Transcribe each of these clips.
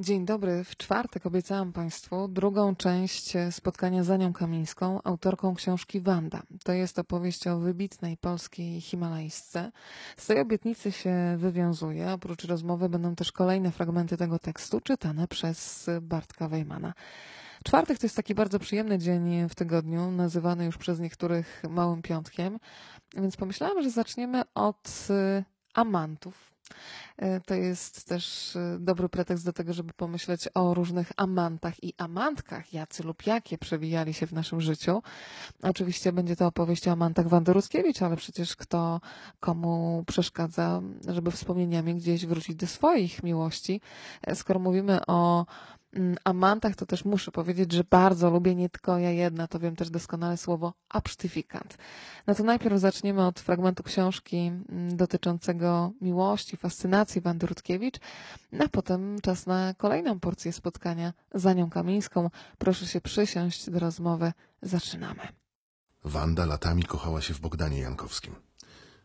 Dzień dobry. W czwartek obiecałam Państwu drugą część spotkania z Anią Kamińską, autorką książki Wanda. To jest opowieść o wybitnej polskiej himalajsce. Z tej obietnicy się wywiązuje. Oprócz rozmowy będą też kolejne fragmenty tego tekstu czytane przez Bartka Wejmana. Czwartek to jest taki bardzo przyjemny dzień w tygodniu, nazywany już przez niektórych małym piątkiem, więc pomyślałam, że zaczniemy od y, amantów. Y, To jest też y, dobry pretekst do tego, żeby pomyśleć o różnych amantach i amantkach, jacy lub jakie przewijali się w naszym życiu. Oczywiście będzie to opowieść o amantach Wandy Ruskiewicz, ale przecież kto komu przeszkadza, żeby wspomnieniami gdzieś wrócić do swoich miłości. E, Skoro mówimy o amantach, to też muszę powiedzieć, że bardzo lubię nie tylko ja jedna, to wiem też doskonale słowo absztyfikant. No to najpierw zaczniemy od fragmentu książki mm, dotyczącego miłości, fascynacji Wandy Rutkiewicz, a potem czas na kolejną porcję spotkania z Anią Kamińską. Proszę się przysiąść do rozmowy. Zaczynamy. Wanda latami kochała się w Bogdanie Jankowskim.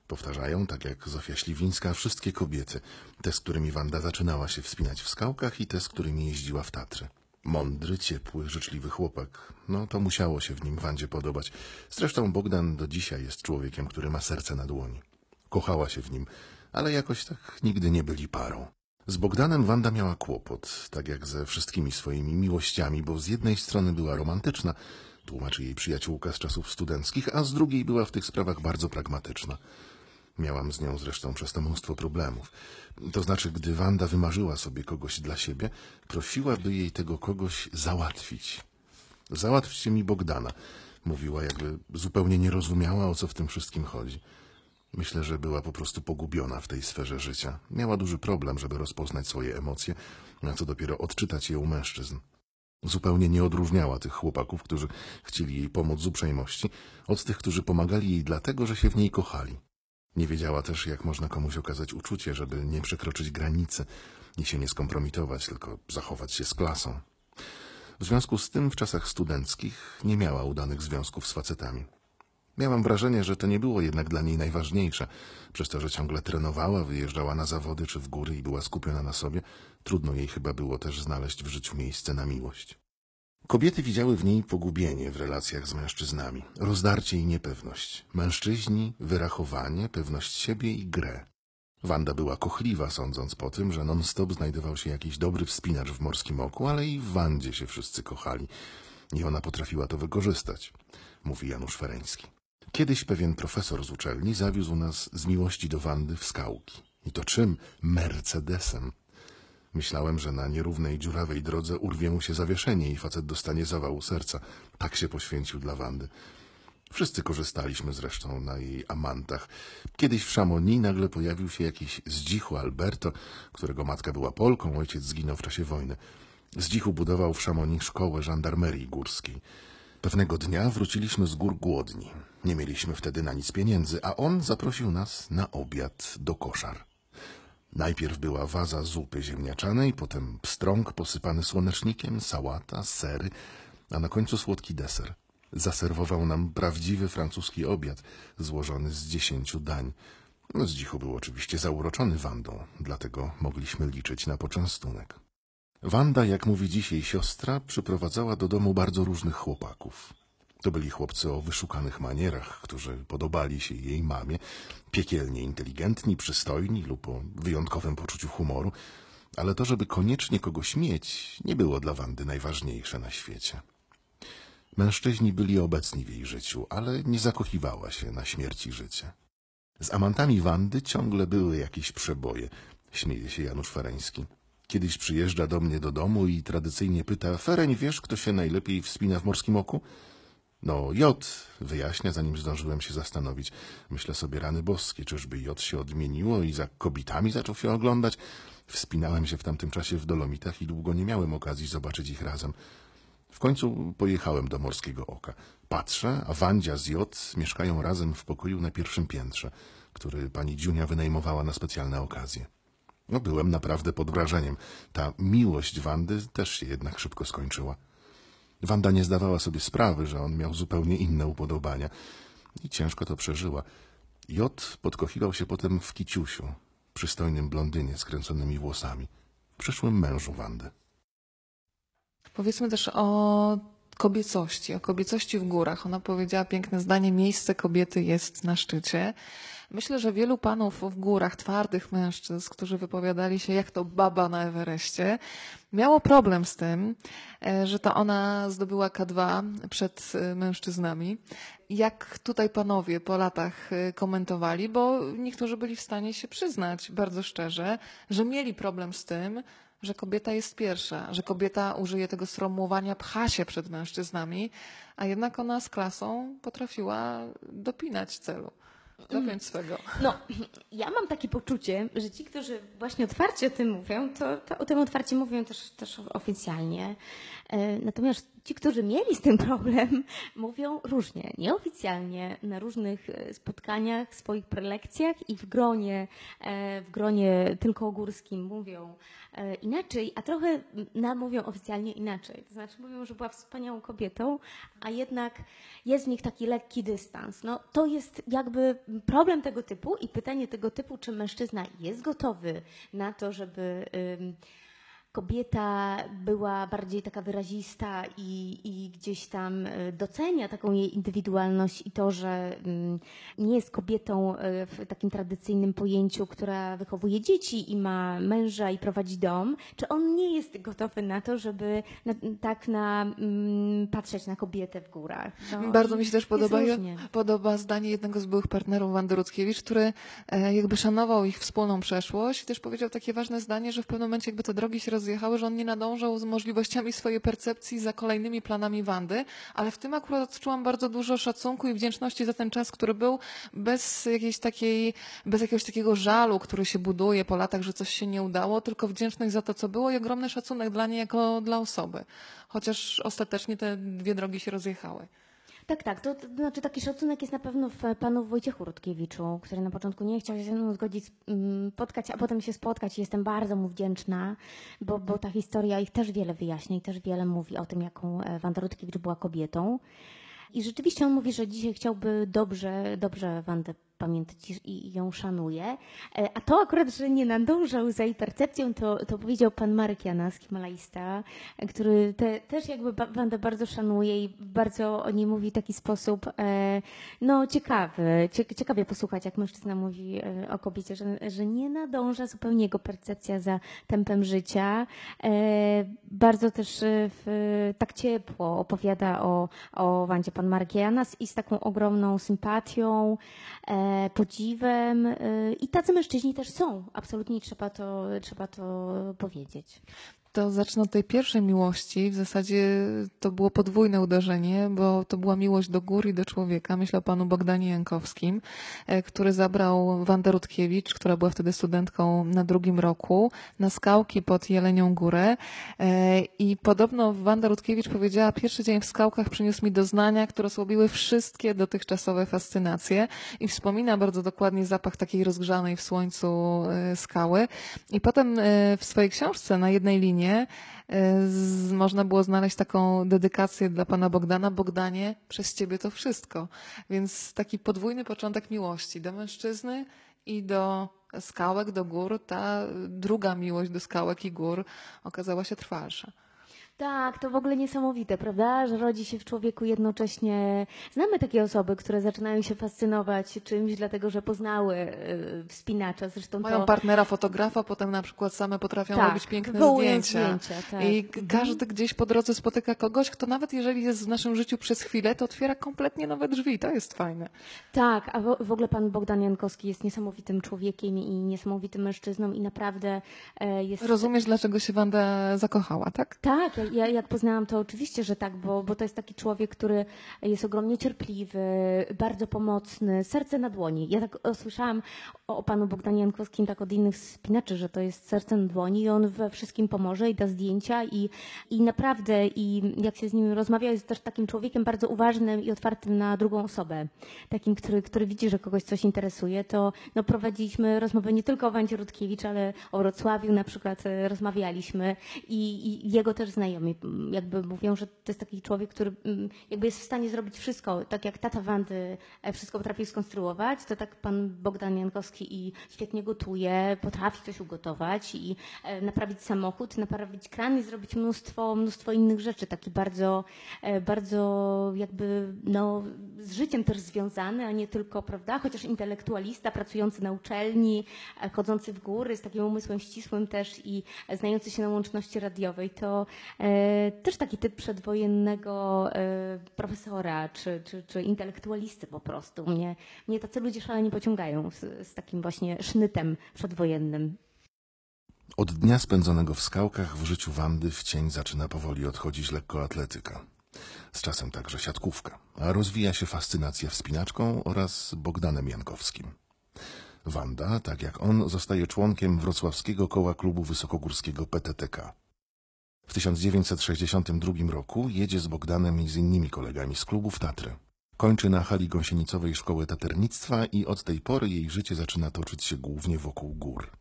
Powtarzają, tak jak Zofia Śliwińska, wszystkie kobiety. Te, z którymi Wanda zaczynała się wspinać w skałkach i te, z którymi jeździła w Tatry. Mądry, ciepły, życzliwy chłopak. No, to musiało się w nim Wandzie podobać. Zresztą Bogdan do dzisiaj jest człowiekiem, który ma serce na dłoni. Kochała się w nim, ale jakoś tak nigdy nie byli parą. Z Bogdanem Wanda miała kłopot, tak jak ze wszystkimi swoimi miłościami, bo z jednej strony była romantyczna, tłumaczy jej przyjaciółka z czasów studenckich, a z drugiej była w tych sprawach bardzo pragmatyczna. Miałam z nią zresztą przez to mnóstwo problemów. To znaczy, gdy Wanda wymarzyła sobie kogoś dla siebie, prosiła, by jej tego kogoś załatwić. Załatwcie mi Bogdana, mówiła, jakby zupełnie nie rozumiała, o co w tym wszystkim chodzi. Myślę, że była po prostu pogubiona w tej sferze życia. Miała duży problem, żeby rozpoznać swoje emocje, a co dopiero odczytać je u mężczyzn. Zupełnie nie odróżniała tych chłopaków, którzy chcieli jej pomóc z uprzejmości, od tych, którzy pomagali jej dlatego, że się w niej kochali. Nie wiedziała też, jak można komuś okazać uczucie, żeby nie przekroczyć granicy i się nie skompromitować, tylko zachować się z klasą. W związku z tym w czasach studenckich nie miała udanych związków z facetami. Miałam wrażenie, że to nie było jednak dla niej najważniejsze. Przez to, że ciągle trenowała, wyjeżdżała na zawody czy w góry i była skupiona na sobie, trudno jej chyba było też znaleźć w życiu miejsce na miłość. Kobiety widziały w niej pogubienie w relacjach z mężczyznami, rozdarcie i niepewność. Mężczyźni wyrachowanie, pewność siebie i grę. Wanda była kochliwa, sądząc po tym, że non-stop znajdował się jakiś dobry wspinacz w Morskim Oku, ale i w Wandzie się wszyscy kochali. I ona potrafiła to wykorzystać, mówi Janusz Fereński. Kiedyś pewien profesor z uczelni zawiózł nas z miłości do Wandy w skałki. I to czym? Mercedesem. Myślałem, że na nierównej, dziurawej drodze urwie mu się zawieszenie i facet dostanie zawału serca. Tak się poświęcił dla Wandy. Wszyscy korzystaliśmy zresztą na jej amantach. Kiedyś w Chamonix nagle pojawił się jakiś zdzichu Alberto, którego matka była Polką, ojciec zginął w czasie wojny. Zdzichu budował w Chamonix szkołę żandarmerii górskiej. Pewnego dnia wróciliśmy z gór głodni. Nie mieliśmy wtedy na nic pieniędzy, a on zaprosił nas na obiad do koszar. Najpierw była waza zupy ziemniaczanej, potem pstrąg posypany słonecznikiem, sałata, sery, a na końcu słodki deser. Zaserwował nam prawdziwy francuski obiad, złożony z dziesięciu dań. No, Zdzichu był oczywiście zauroczony Wandą, dlatego mogliśmy liczyć na poczęstunek. Wanda, jak mówi dzisiaj siostra, przyprowadzała do domu bardzo różnych chłopaków. To byli chłopcy o wyszukanych manierach, którzy podobali się jej mamie, piekielnie inteligentni, przystojni lub o wyjątkowym poczuciu humoru, ale to, żeby koniecznie kogoś mieć, nie było dla Wandy najważniejsze na świecie. Mężczyźni byli obecni w jej życiu, ale nie zakochiwała się na śmierci życia. Z amantami Wandy ciągle były jakieś przeboje, śmieje się Janusz Fereński. Kiedyś przyjeżdża do mnie do domu i tradycyjnie pyta, Fereń, wiesz, kto się najlepiej wspina w Morskim Oku? No, J, wyjaśnia, zanim zdążyłem się zastanowić. Myślę sobie, rany boskie, czyżby J się odmieniło i za kobietami zaczął się oglądać? Wspinałem się w tamtym czasie w Dolomitach i długo nie miałem okazji zobaczyć ich razem. W końcu pojechałem do Morskiego Oka. Patrzę, a Wandzia z J mieszkają razem w pokoju na pierwszym piętrze, który pani Dziunia wynajmowała na specjalne okazje. No, byłem naprawdę pod wrażeniem. Ta miłość Wandy też się jednak szybko skończyła. Wanda nie zdawała sobie sprawy, że on miał zupełnie inne upodobania i ciężko to przeżyła. J podkochiwał się potem w Kiciusiu, przystojnym blondynie z kręconymi włosami, przyszłym mężu Wandy. Powiedzmy też o kobiecości, o kobiecości w górach. Ona powiedziała piękne zdanie: Miejsce kobiety jest na szczycie. Myślę, że wielu panów w górach, twardych mężczyzn, którzy wypowiadali się jak to baba na Everestie, miało problem z tym, e, że to ona zdobyła K2 przed e, mężczyznami. Jak tutaj panowie po latach e, komentowali, bo niektórzy byli w stanie się przyznać bardzo szczerze, że mieli problem z tym, że kobieta jest pierwsza, że kobieta użyje tego sformułowania, pcha się przed mężczyznami, a jednak ona z klasą potrafiła dopinać celu, dopiąć swego. No, ja mam takie poczucie, że ci, którzy właśnie otwarcie o tym mówią, to, to o tym otwarcie mówią też, też oficjalnie. E, Natomiast ci, którzy mieli z tym problem, mówią różnie, nieoficjalnie, na różnych e, spotkaniach, swoich prelekcjach i w gronie, e, w gronie tylko górskim mówią inaczej, a trochę nam mówią oficjalnie inaczej. To znaczy mówią, że była wspaniałą kobietą, a jednak jest w nich taki lekki dystans. No, to jest jakby problem tego typu i pytanie tego typu, czy mężczyzna jest gotowy na to, żeby ym, kobieta była bardziej taka wyrazista i, i gdzieś tam y, docenia taką jej indywidualność i to, że ym, nie jest kobietą y, w takim tradycyjnym pojęciu, która wychowuje dzieci i ma męża i prowadzi dom, czy on nie jest gotowy na to, żeby na, tak na, ym, patrzeć na kobietę w górach. No, Bardzo mi się też podoba, podoba zdanie jednego z byłych partnerów Wandy Rutkiewicz, który e, jakby szanował ich wspólną przeszłość i też powiedział takie ważne zdanie, że w pewnym momencie jakby te drogi się rozjechały, że on nie nadążał z możliwościami swojej percepcji za kolejnymi planami Wandy, ale w tym akurat odczułam bardzo dużo szacunku i wdzięczności za ten czas, który był bez jakiejś takiej, bez jakiegoś takiego żalu, który się buduje po latach, że coś się nie udało, tylko wdzięczność za to, co było i ogromny szacunek dla niej jako dla osoby. Chociaż ostatecznie te dwie drogi się rozjechały. Tak, tak. To, to znaczy taki szacunek jest na pewno w panu Wojciechu Rutkiewiczu, który na początku nie chciał się ze mną zgodzić mm, spotkać, a potem się spotkać jestem bardzo mu wdzięczna, bo, bo ta historia ich też wiele wyjaśnia i też wiele mówi o tym, jaką e, Wanda Rutkiewicz była kobietą. I rzeczywiście on mówi, że dzisiaj chciałby dobrze, dobrze Wandę pamiętać i- ją szanuje. E, A to akurat, że nie nadążał za jej percepcją, to, to powiedział pan Marek Janas, himalaista, który te, też jakby Wandę bardzo szanuje i bardzo o niej mówi w taki sposób, e, no ciekawy, cie, ciekawie posłuchać, jak mężczyzna mówi e, o kobiecie, że, że nie nadąża zupełnie jego percepcja za tempem życia. Bardzo też w, tak ciepło opowiada o, o Wandzie pan Marek Janas i z taką ogromną sympatią, podziwem e, i tacy mężczyźni też są. Absolutnie trzeba to, trzeba to powiedzieć. To zacznę od tej pierwszej miłości. W zasadzie to było podwójne uderzenie, bo to była miłość do góry i do człowieka. Myślę o panu Bogdanie Jankowskim, e, który zabrał Wandę Rutkiewicz, która była wtedy studentką na drugim roku, na skałki pod Jelenią Górę. E, I podobno Wanda Rutkiewicz powiedziała, pierwszy dzień w skałkach przyniósł mi doznania, które osłabiły wszystkie dotychczasowe fascynacje. I wspomina bardzo dokładnie zapach takiej rozgrzanej w słońcu e, skały. I potem w swojej książce na jednej linie e, z, można było znaleźć taką dedykację dla pana Bogdana. Bogdanie, przez ciebie to wszystko. Więc taki podwójny początek miłości do mężczyzny i do skałek, do gór. Ta druga miłość do skałek i gór okazała się trwalsza. Tak, to w ogóle niesamowite, prawda? Że rodzi się w człowieku jednocześnie. Znamy takie osoby, które zaczynają się fascynować czymś, dlatego że poznały y, wspinacza. Zresztą Mają to. partnera fotografa, potem na przykład same potrafią Tak, robić piękne zdjęcia. zdjęcia, tak. I k- każdy gdzieś po drodze spotyka kogoś, kto nawet jeżeli jest w naszym życiu przez chwilę, to otwiera kompletnie nowe drzwi. To jest fajne. Tak, a w, w ogóle pan Bogdan Jankowski jest niesamowitym człowiekiem i niesamowitym mężczyzną i naprawdę e, jest. Rozumiesz, dlaczego się Wanda zakochała, tak? Tak, ja- ja jak poznałam to oczywiście, że tak, bo, bo to jest taki człowiek, który jest ogromnie cierpliwy, bardzo pomocny, serce na dłoni. Ja tak słyszałam o, o panu Bogdanie Jankowskim tak od innych spinaczy, że to jest serce na dłoni i on we wszystkim pomoże i da zdjęcia i, i naprawdę i jak się z nim rozmawia jest też takim człowiekiem bardzo uważnym i otwartym na drugą osobę. Takim, który, który widzi, że kogoś coś interesuje, to no, prowadziliśmy rozmowę nie tylko o Wandzie Rutkiewicz, ale o Wrocławiu na przykład e, rozmawialiśmy i, i jego też znajomi znajomi jakby mówią, że to jest taki człowiek, który m, jakby jest w stanie zrobić wszystko, tak jak tata Wandy e, wszystko potrafi skonstruować, to tak pan Bogdan Jankowski i świetnie gotuje, potrafi coś ugotować i e, naprawić samochód, naprawić kran i zrobić mnóstwo, mnóstwo innych rzeczy, taki bardzo, e, bardzo jakby no, z życiem też związany, a nie tylko, prawda, chociaż intelektualista, pracujący na uczelni, chodzący w góry, z takim umysłem ścisłym też i znający się na łączności radiowej, to też taki typ przedwojennego e, profesora czy, czy, czy intelektualisty po prostu. Mnie, mnie tacy ludzie szalenie pociągają z, z takim właśnie sznytem przedwojennym. Od dnia spędzonego w skałkach w życiu Wandy w cień zaczyna powoli odchodzić lekkoatletyka. Z czasem także siatkówka, a rozwija się fascynacja wspinaczką oraz Bogdanem Jankowskim. Wanda, tak jak on, zostaje członkiem wrocławskiego koła klubu wysokogórskiego PTTK. W 1962 roku jedzie z Bogdanem i z innymi kolegami z klubu w Tatry. Kończy na hali gąsienicowej szkołę taternictwa i od tej pory jej życie zaczyna toczyć się głównie wokół gór.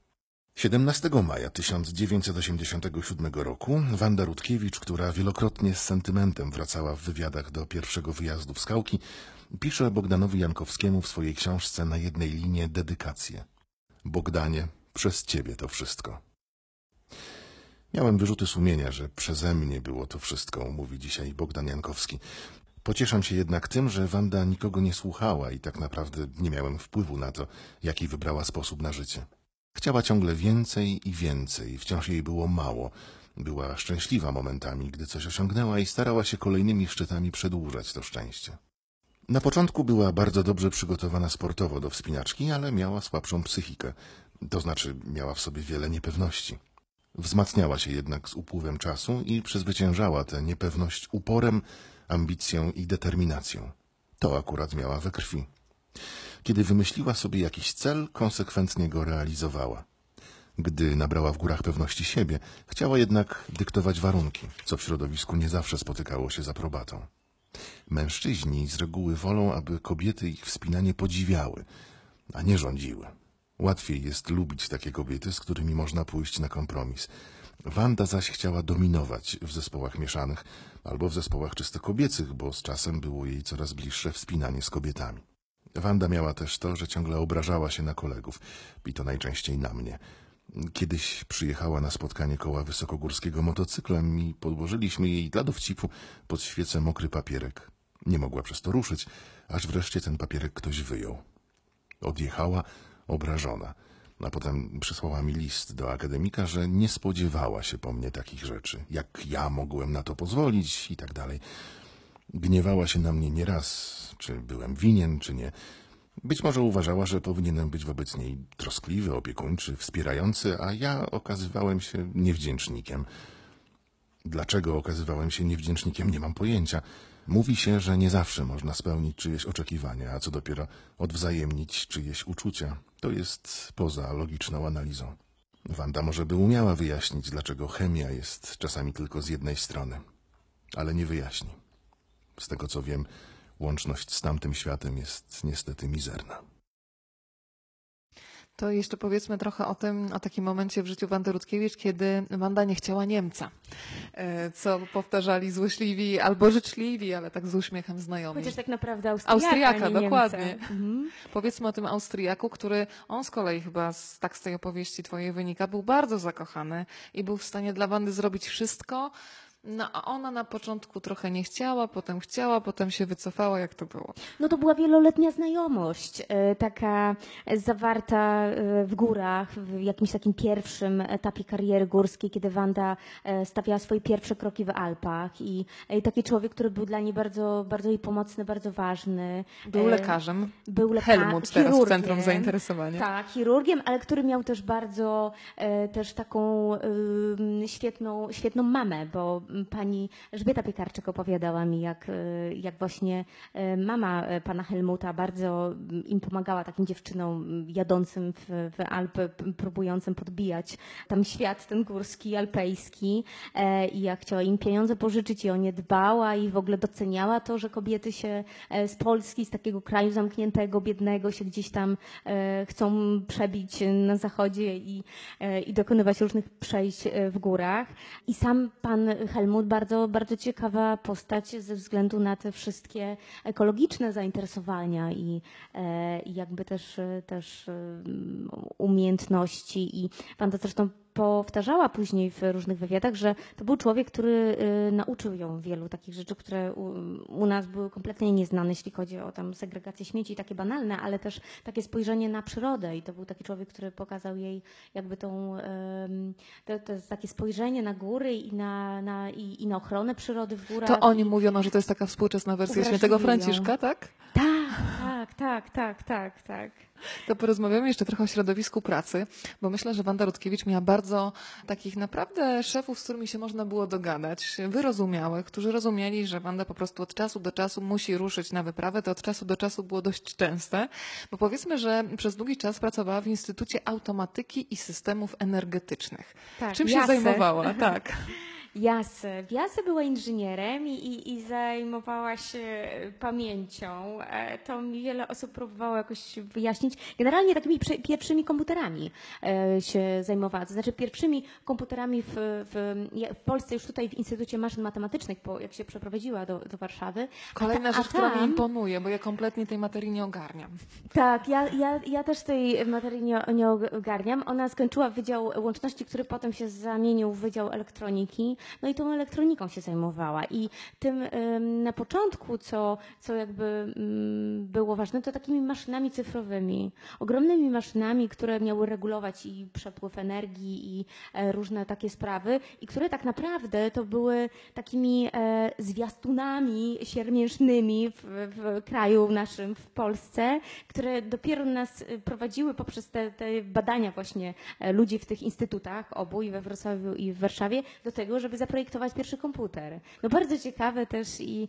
17 maja 1987 roku Wanda Rutkiewicz, która wielokrotnie z sentymentem wracała w wywiadach do pierwszego wyjazdu w skałki, pisze Bogdanowi Jankowskiemu w swojej książce na jednej linie dedykację. Bogdanie, przez ciebie to wszystko. Miałem wyrzuty sumienia, że przeze mnie było to wszystko, mówi dzisiaj Bogdan Jankowski. Pocieszam się jednak tym, że Wanda nikogo nie słuchała i tak naprawdę nie miałem wpływu na to, jaki wybrała sposób na życie. Chciała ciągle więcej i więcej, wciąż jej było mało. Była szczęśliwa momentami, gdy coś osiągnęła i starała się kolejnymi szczytami przedłużać to szczęście. Na początku była bardzo dobrze przygotowana sportowo do wspinaczki, ale miała słabszą psychikę, to znaczy miała w sobie wiele niepewności. Wzmacniała się jednak z upływem czasu i przezwyciężała tę niepewność uporem, ambicją i determinacją. To akurat miała we krwi. Kiedy wymyśliła sobie jakiś cel, konsekwentnie go realizowała. Gdy nabrała w górach pewności siebie, chciała jednak dyktować warunki, co w środowisku nie zawsze spotykało się z aprobatą. Mężczyźni z reguły wolą, aby kobiety ich wspinanie podziwiały, a nie rządziły. Łatwiej jest lubić takie kobiety, z którymi można pójść na kompromis. Wanda zaś chciała dominować w zespołach mieszanych albo w zespołach czysto kobiecych, bo z czasem było jej coraz bliższe wspinanie z kobietami. Wanda miała też to, że ciągle obrażała się na kolegów i to najczęściej na mnie. Kiedyś przyjechała na spotkanie koła wysokogórskiego motocyklem i podłożyliśmy jej dla dowcipu pod świecę mokry papierek. Nie mogła przez to ruszyć, aż wreszcie ten papierek ktoś wyjął. Odjechała obrażona, a potem przysłała mi list do akademika, że nie spodziewała się po mnie takich rzeczy, jak ja mogłem na to pozwolić i tak dalej. Gniewała się na mnie nieraz, czy byłem winien, czy nie. Być może uważała, że powinienem być wobec niej troskliwy, opiekuńczy, wspierający, a ja okazywałem się niewdzięcznikiem. Dlaczego okazywałem się niewdzięcznikiem, nie mam pojęcia. Mówi się, że nie zawsze można spełnić czyjeś oczekiwania, a co dopiero odwzajemnić czyjeś uczucia. To jest poza logiczną analizą. Wanda może by umiała wyjaśnić, dlaczego chemia jest czasami tylko z jednej strony, ale nie wyjaśni. Z tego co wiem, łączność z tamtym światem jest niestety mizerna. To jeszcze powiedzmy trochę o tym, o takim momencie w życiu Wandy Rutkiewicz, kiedy Wanda nie chciała Niemca, e, co powtarzali złośliwi albo życzliwi, ale tak z uśmiechem znajomi. Chociaż tak naprawdę Austriaka, Austriaka, nie dokładnie. Mhm. Powiedzmy o tym Austriaku, który on z kolei chyba z, tak z tej opowieści twojej wynika, był bardzo zakochany i był w stanie dla Wandy zrobić wszystko, no a ona na początku trochę nie chciała, potem chciała, potem się wycofała, jak to było. No to była wieloletnia znajomość, e, taka zawarta e, w górach, w jakimś takim pierwszym etapie kariery górskiej, kiedy Wanda e, stawiała swoje pierwsze kroki w Alpach i taki człowiek, który był dla niej bardzo, bardzo jej pomocny, bardzo ważny. Był lekarzem. Był leka- Helmut teraz w chirurgiem. centrum zainteresowania. Tak, chirurgiem, ale który miał też bardzo też taką świetną, świetną mamę, bo pani Elżbieta Piekarczyk opowiadała mi, jak, e, jak właśnie e, mama e, pana Helmuta bardzo im pomagała takim dziewczynom jadącym w, w Alpy, próbującym podbijać tam świat ten górski, alpejski i jak chciała im pieniądze pożyczyć i o nie dbała i w ogóle doceniała to, że kobiety się z Polski, z takiego kraju zamkniętego, biednego się gdzieś tam chcą przebić na zachodzie i, i dokonywać różnych przejść w górach. I sam pan Helmut Helmut bardzo, bardzo ciekawa postać ze względu na te wszystkie ekologiczne zainteresowania i, e, jakby też, e, też em, umiejętności. I Wanda zresztą powtarzała później w różnych wywiadach, że to był człowiek, który y, nauczył ją wielu takich rzeczy, które u, nas były kompletnie nieznane, jeśli chodzi o tam segregację śmieci, takie banalne, ale też takie spojrzenie na przyrodę. I to był taki człowiek, który pokazał jej jakby tą, to, to takie spojrzenie na góry i na, na, i, i na ochronę przyrody w górach. To o nim mówiono, że to jest taka współczesna wersja świętego. Franciszka, tak? Tak, tak, tak, tak, tak, tak. To porozmawiamy jeszcze trochę o środowisku pracy, bo myślę, że Wanda Rutkiewicz miała bardzo takich naprawdę szefów, z którymi się można było dogadać, wyrozumiałych, którzy rozumieli, że Wanda po prostu od czasu do czasu musi ruszyć na wyprawę. To od czasu do czasu było dość częste, bo powiedzmy, że przez długi czas pracowała w Instytucie Automatyki i Systemów Energetycznych. Tak, Czym się JASE. zajmowała? Tak. Jasę. Jasę była inżynierem i, i, zajmowała się pamięcią. E, To mi wiele osób próbowało jakoś wyjaśnić. Generalnie takimi pierwszymi komputerami e, się zajmowała. To znaczy pierwszymi komputerami w, w, w Polsce, już tutaj w Instytucie Maszyn Matematycznych, po, jak się przeprowadziła do, do Warszawy. A Kolejna ta- a rzecz, która mi tam- imponuje, bo ja kompletnie tej materii nie ogarniam. tak, ja, ja, ja też tej materii nie, nie ogarniam. Ona skończyła Wydział Łączności, który potem się zamienił w Wydział Elektroniki. No i tą elektroniką się zajmowała. I tym na początku, co, co jakby było ważne, to takimi maszynami cyfrowymi. Ogromnymi maszynami, które miały regulować i przepływ energii i e, różne takie sprawy i które tak naprawdę to były takimi e, zwiastunami siermiężnymi w, w kraju naszym, w Polsce, które dopiero nas e, prowadziły poprzez te, te badania właśnie e, ludzi w tych instytutach, obu i we Wrocławiu i w Warszawie, do tego, żeby zaprojektować pierwszy komputer. No bardzo ciekawe też i,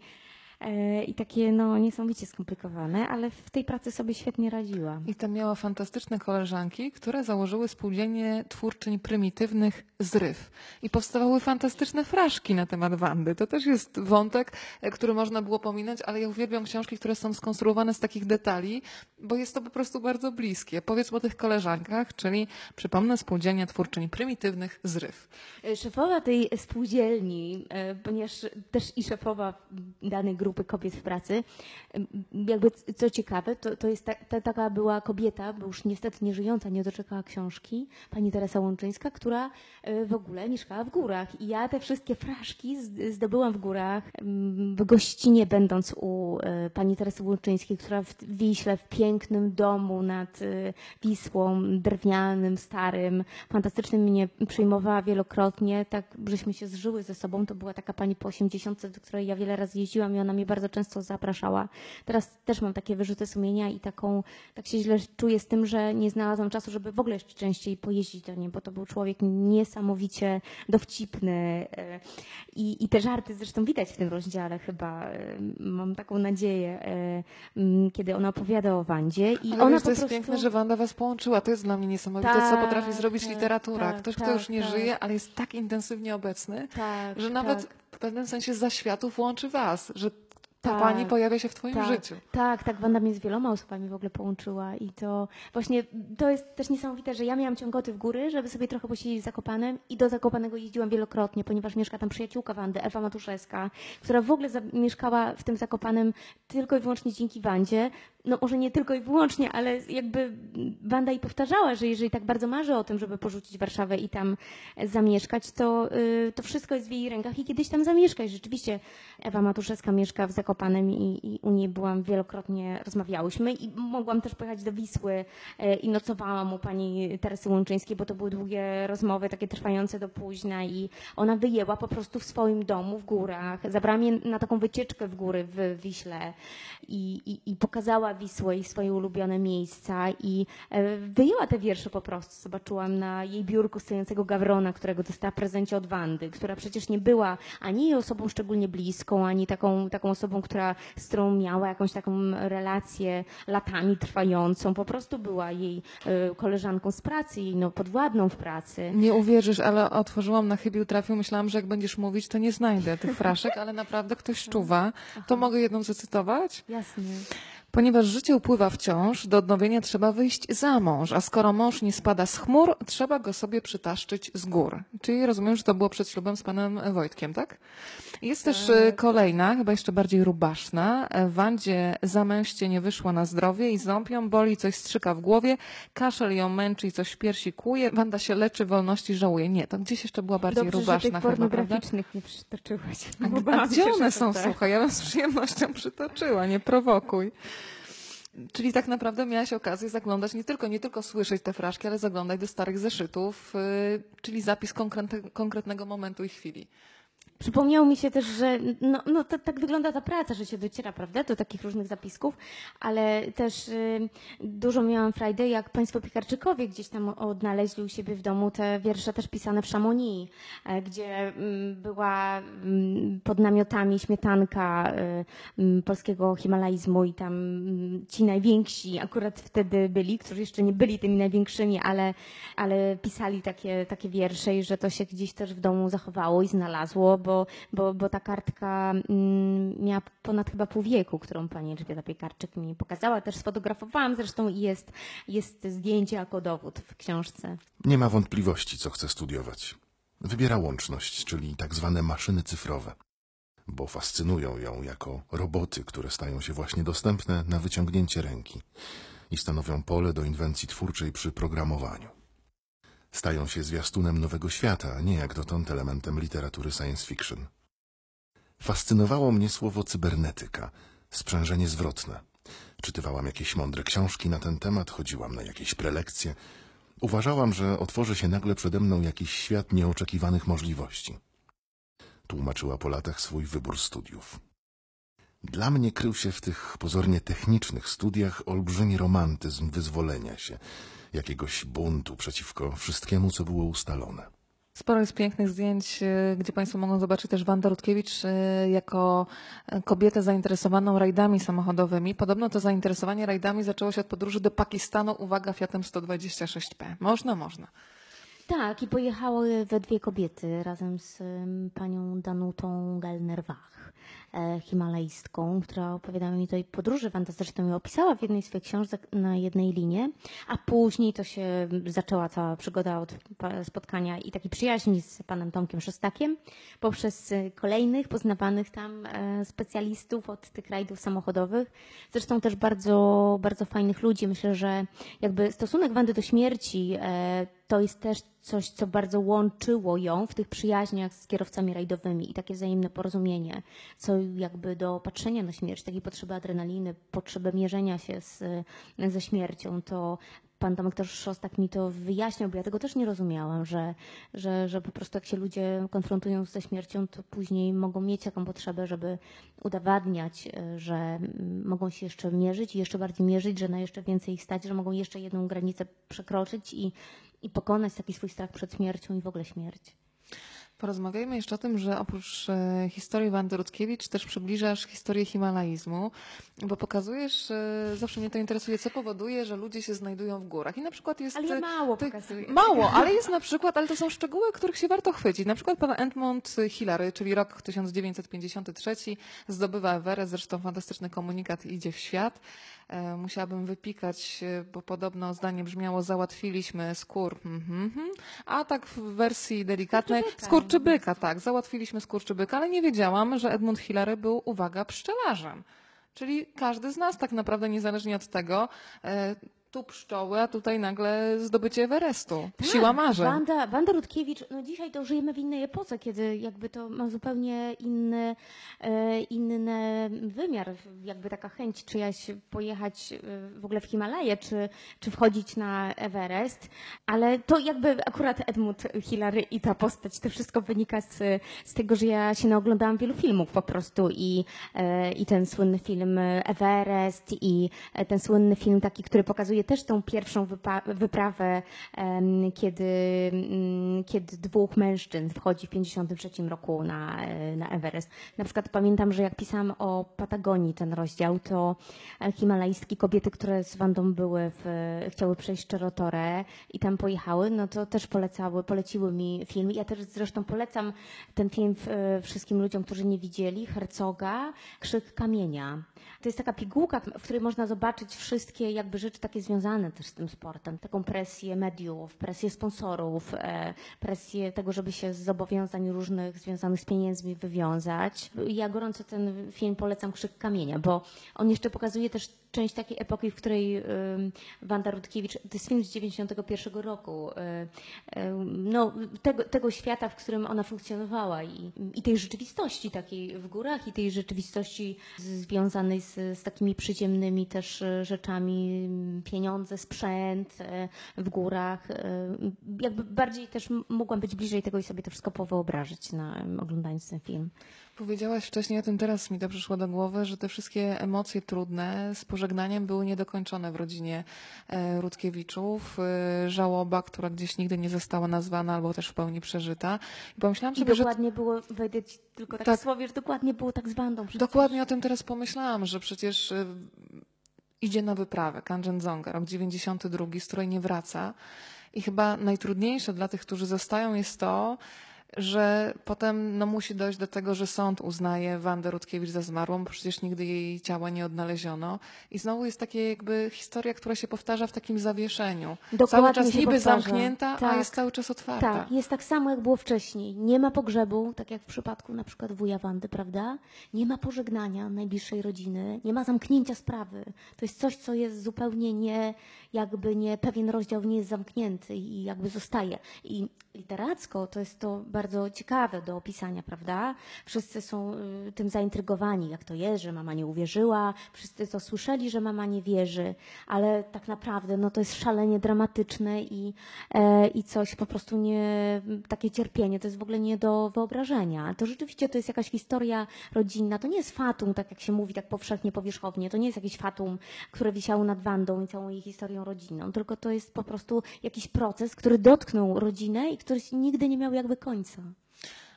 i takie no niesamowicie skomplikowane, ale w tej pracy sobie świetnie radziła. I tam miała fantastyczne koleżanki, które założyły spółdzielnię twórczyń prymitywnych Zryw. I powstawały fantastyczne fraszki na temat Wandy. To też jest wątek, e, który można było pominąć, ale ja uwielbiam książki, które są skonstruowane z takich detali, bo jest to po prostu bardzo bliskie. Powiedzmy o tych koleżankach, czyli przypomnę spółdzielnia twórczyń prymitywnych Zryw. E, Szefowa tej spółdzielni, e, ponieważ też i szefowa danej grupy kobiet w pracy, jakby co ciekawe, to, to jest ta, ta, taka była kobieta, bo już niestety nie żyjąca, nie doczekała książki, pani Teresa Łączyńska, która e, w ogóle mieszkała w górach. I ja te wszystkie fraszki zdobyłam w górach, w gościnie będąc u e, pani Teresy Łączyńskiej, która w Wiśle, w pięknym domu nad e, Wisłą, drewnianym, starym, fantastycznym mnie przyjmowała wielokrotnie, tak żeśmy się zżyły ze sobą. To była taka pani po 80, do której ja wiele razy jeździłam i ona mnie bardzo często zapraszała. Teraz też mam takie wyrzuty sumienia i taką, tak się źle czuję z tym, że nie znalazłam czasu, żeby w ogóle jeszcze częściej pojeździć do niej, bo to był człowiek niesamowicie dowcipny e, i, i te żarty zresztą widać w tym rozdziale chyba. e, Mam taką nadzieję, e, kiedy ona opowiada o Wandzie i Ale ona wiesz, po to jest prostu... piękne, że Wanda was połączyła. To jest dla mnie niesamowite, co Tak, potrafi zrobić tak, literatura. tak, Ktoś, kto tak, już nie tak. żyje, ale jest tak intensywnie obecny, Tak, że nawet tak. w pewnym sensie za światów łączy was, że ta Tak, pani pojawia się w twoim tak, życiu. Tak, tak, Wanda mnie z wieloma osobami w ogóle połączyła i to właśnie to jest też niesamowite, że ja miałam ciągoty w góry, żeby sobie trochę posiedzieć w Zakopanem i do Zakopanego jeździłam wielokrotnie, ponieważ mieszka tam przyjaciółka Wandy, Ewa Matuszewska, która w ogóle mieszkała w tym Zakopanem tylko i wyłącznie dzięki Wandzie. No może nie tylko i wyłącznie, ale jakby Wanda i powtarzała, że jeżeli tak bardzo marzy o tym, żeby porzucić Warszawę i tam zamieszkać, to, y, to wszystko jest w jej rękach i kiedyś tam zamieszka. I rzeczywiście Ewa Matuszewska mieszka w Zakopanem i, i u niej byłam wielokrotnie, rozmawiałyśmy i mogłam też pojechać do Wisły e, i nocowałam u pani Teresy Łączyńskiej, bo to były długie rozmowy, takie trwające do późna i ona wyjęła po prostu w swoim domu w górach. Zabrała mnie na taką wycieczkę w góry w Wiśle i, i, i pokazała Wisłę i swoje ulubione miejsca i e, wyjęła te wiersze po prostu. Zobaczyłam na jej biurku stojącego Gawrona, którego dostała w prezencie od Wandy, która przecież nie była ani jej osobą szczególnie bliską, ani taką, taką osobą, która, z którą miała jakąś taką relację latami trwającą. Po prostu była jej e, koleżanką z pracy, jej no, podwładną w pracy. Nie uwierzysz, ale otworzyłam na chybił trafił. Myślałam, że jak będziesz mówić, to nie znajdę tych fraszek, ale naprawdę ktoś czuwa. To mogę jedną zacytować? Jasne. Ponieważ życie upływa wciąż, do odnowienia trzeba wyjść za mąż, a skoro mąż nie spada z chmur, trzeba go sobie przytaszczyć z gór. Czyli rozumiem, że to było przed ślubem z panem Wojtkiem, tak? Jest też e, kolejna, chyba jeszcze bardziej rubaszna. E, Wandzie zamęście nie wyszło na zdrowie i ząb ją boli, coś strzyka w głowie, kaszel ją męczy i coś w piersi kłuje. Wanda się leczy, wolności żałuje. Nie, to gdzieś jeszcze była bardziej Dobrze, że rubaszna tych chyba, prawda? pornograficznych nie przytoczyłaś. A, a gdzie one że są, te. słuchaj? Ja bym z przyjemnością przytoczyła, nie prowokuj. Czyli tak naprawdę miałaś okazję zaglądać, nie tylko, nie tylko słyszeć te fraszki, ale zaglądać do starych zeszytów, yy, czyli zapis konkretne, konkretnego momentu i chwili. Przypomniało mi się też, że no, no tak wygląda ta praca, że się dociera, prawda, do takich różnych zapisków, ale też y, dużo miałam frajdy, jak Państwo Piekarczykowie gdzieś tam odnaleźli u siebie w domu te wiersze też pisane w Chamonix, e, gdzie mm, była mm, pod namiotami śmietanka y, mm, polskiego himalaizmu i tam ci najwięksi akurat wtedy byli, którzy jeszcze nie byli tymi największymi, ale, ale pisali takie, takie wiersze i że to się gdzieś też w domu zachowało i znalazło, bo, bo, bo ta kartka mm, miała ponad chyba pół wieku, którą pani Elżbieta Piekarczyk mi pokazała. Też sfotografowałam zresztą i jest, jest zdjęcie jako dowód w książce. Nie ma wątpliwości, co chce studiować. Wybiera łączność, czyli tak zwane maszyny cyfrowe, bo fascynują ją jako roboty, które stają się właśnie dostępne na wyciągnięcie ręki i stanowią pole do inwencji twórczej przy programowaniu. Stają się zwiastunem nowego świata, a nie jak dotąd elementem literatury science fiction. Fascynowało mnie słowo cybernetyka, sprzężenie zwrotne. Czytywałam jakieś mądre książki na ten temat, chodziłam na jakieś prelekcje. Uważałam, że otworzy się nagle przede mną jakiś świat nieoczekiwanych możliwości. Tłumaczyła po latach swój wybór studiów. Dla mnie krył się w tych pozornie technicznych studiach olbrzymi romantyzm wyzwolenia się, jakiegoś buntu przeciwko wszystkiemu, co było ustalone. Sporo jest pięknych zdjęć, y, gdzie Państwo mogą zobaczyć też Wandę Rutkiewicz y, jako y, kobietę zainteresowaną rajdami samochodowymi. Podobno to zainteresowanie rajdami zaczęło się od podróży do Pakistanu, uwaga, Fiatem 126P. Można, można. Tak, i pojechały we dwie kobiety razem z panią Danutą Gelner-Wach, e, himalaistką, która opowiadała mi tej podróży. Zresztą ją opisała w jednej z swoich książek na jednej linie, a później to się zaczęła cała przygoda od spotkania i takiej przyjaźni z panem Tomkiem Szostakiem poprzez e, kolejnych poznawanych tam e, specjalistów od tych rajdów samochodowych. Zresztą też bardzo, bardzo fajnych ludzi. Myślę, że jakby stosunek Wandy do śmierci to jest też coś, co bardzo łączyło ją w tych przyjaźniach z kierowcami rajdowymi i takie wzajemne porozumienie, co jakby do patrzenia na śmierć, takiej potrzeby adrenaliny, potrzeby mierzenia się z, ze śmiercią, to pan Tomek też Szostak mi to wyjaśniał, bo ja tego też nie rozumiałam, że, że, że po prostu jak się ludzie konfrontują ze śmiercią, to później mogą mieć taką potrzebę, żeby udowadniać, e, że mm, mogą się jeszcze mierzyć i jeszcze bardziej mierzyć, że na jeszcze więcej ich stać, że mogą jeszcze jedną granicę przekroczyć i, i pokonać taki swój strach przed śmiercią i w ogóle śmierć. Porozmawiajmy jeszcze o tym, że oprócz e, historii Wandy Rutkiewicz też przybliżasz historię himalaizmu, bo pokazujesz, e, zawsze mnie to interesuje, co powoduje, że ludzie się znajdują w górach. I na przykład jest... Ale ja e, mało to- pokazuję. Mało, ale jest na przykład, ale to są szczegóły, których się warto chwycić. Na przykład pan Edmund Hillary, czyli rok 1953, zdobywa Everest, zresztą fantastyczny komunikat idzie w świat. Musiałabym wypikać, bo podobno zdanie brzmiało załatwiliśmy skór, mhm, mhm. a tak w wersji delikatnej Skurczybyka. Skurczybyka, tak, załatwiliśmy skurczybyka, ale nie wiedziałam, że Edmund Hillary był, uwaga, pszczelarzem. Czyli każdy z nas tak naprawdę, niezależnie od tego, e, tu pszczoły, a tutaj nagle zdobycie Everestu. Siła marzeń. Tak, Wanda, Wanda Rutkiewicz, no dzisiaj to żyjemy w innej epoce, kiedy jakby to ma zupełnie inny, e, inny wymiar, jakby taka chęć czyjaś pojechać e, w ogóle w Himalaje, czy, czy wchodzić na Everest, ale to jakby akurat Edmund Hillary i ta postać, to wszystko wynika z, z tego, że ja się naoglądałam wielu filmów po prostu i, e, i ten słynny film Everest i ten słynny film taki, który pokazuje też tą pierwszą wyprawę, kiedy, mm, kiedy dwóch mężczyzn wchodzi w 53 roku na, e, na Everest. Na przykład pamiętam, że jak pisałam o Patagonii ten rozdział, to e, himalajstki kobiety, które z Wandą były, w, chciały przejść Czerotorę i tam pojechały, no to też polecały, poleciły mi film. Ja też zresztą polecam ten film wszystkim ludziom, którzy nie widzieli, Hercoga, Krzyk Kamienia. To jest taka pigułka, w której można zobaczyć wszystkie jakby rzeczy takie związane też z tym sportem. Taką presję mediów, presję sponsorów, e, presję tego, żeby się z zobowiązań różnych związanych z pieniędzmi wywiązać. Ja gorąco ten film polecam Krzyk Kamienia, bo on jeszcze pokazuje też część takiej epoki, w której Wanda Rutkiewicz, to jest film z 91 roku, y, y, no, tego, tego świata, w którym ona funkcjonowała i, i tej rzeczywistości takiej w górach i tej rzeczywistości związanej z, z takimi przyziemnymi też y, rzeczami, pieniądze, sprzęt y, w górach. y, Jakby bardziej też mogłam być bliżej tego i sobie to wszystko powyobrazić na, oglądając ten film. Powiedziałaś wcześniej o tym, teraz mi to przyszło do głowy, że te wszystkie emocje trudne z pożegnaniem były niedokończone w rodzinie e, Rutkiewiczów. E, Żałoba, która gdzieś nigdy nie została nazwana albo też w pełni przeżyta. I pomyślałam I sobie, że dokładnie było, wejdę ci tylko tak, Tak. słowie, że dokładnie było tak z bandą. przecież. Dokładnie o tym teraz pomyślałam, że przecież idzie na wyprawę Kanchenjunga, rok 92, z której nie wraca. I chyba najtrudniejsze dla tych, którzy zostają, jest to, że potem no, musi dojść do tego, że sąd uznaje Wandę Rutkiewicz za zmarłą, bo przecież nigdy jej ciała nie odnaleziono. I znowu jest takie jakby historia, która się powtarza w takim zawieszeniu. cały Dokładnie czas się niby powtarza. zamknięta, a Tak. jest cały czas otwarta. Tak, jest tak samo jak było wcześniej. Nie ma pogrzebu, tak jak w przypadku na przykład wuja Wandy, prawda? Nie ma pożegnania najbliższej rodziny, nie ma zamknięcia sprawy. To jest coś, co jest zupełnie nie, jakby nie, pewien rozdział nie jest zamknięty i jakby zostaje. I literacko to jest to bardzo ciekawe do opisania, prawda? Wszyscy są y, tym zaintrygowani, jak to jest, że mama nie uwierzyła, wszyscy to słyszeli, że mama nie wierzy, ale tak naprawdę no, to jest szalenie dramatyczne i, e, i coś po prostu nie, takie cierpienie, to jest w ogóle nie do wyobrażenia. To rzeczywiście to jest jakaś historia rodzinna, to nie jest fatum, tak jak się mówi tak powszechnie, powierzchownie, to nie jest jakieś fatum, które wisiało nad Wandą i całą jej historią rodzinną, tylko to jest po prostu jakiś proces, który dotknął rodzinę i który nigdy nie miał jakby końca.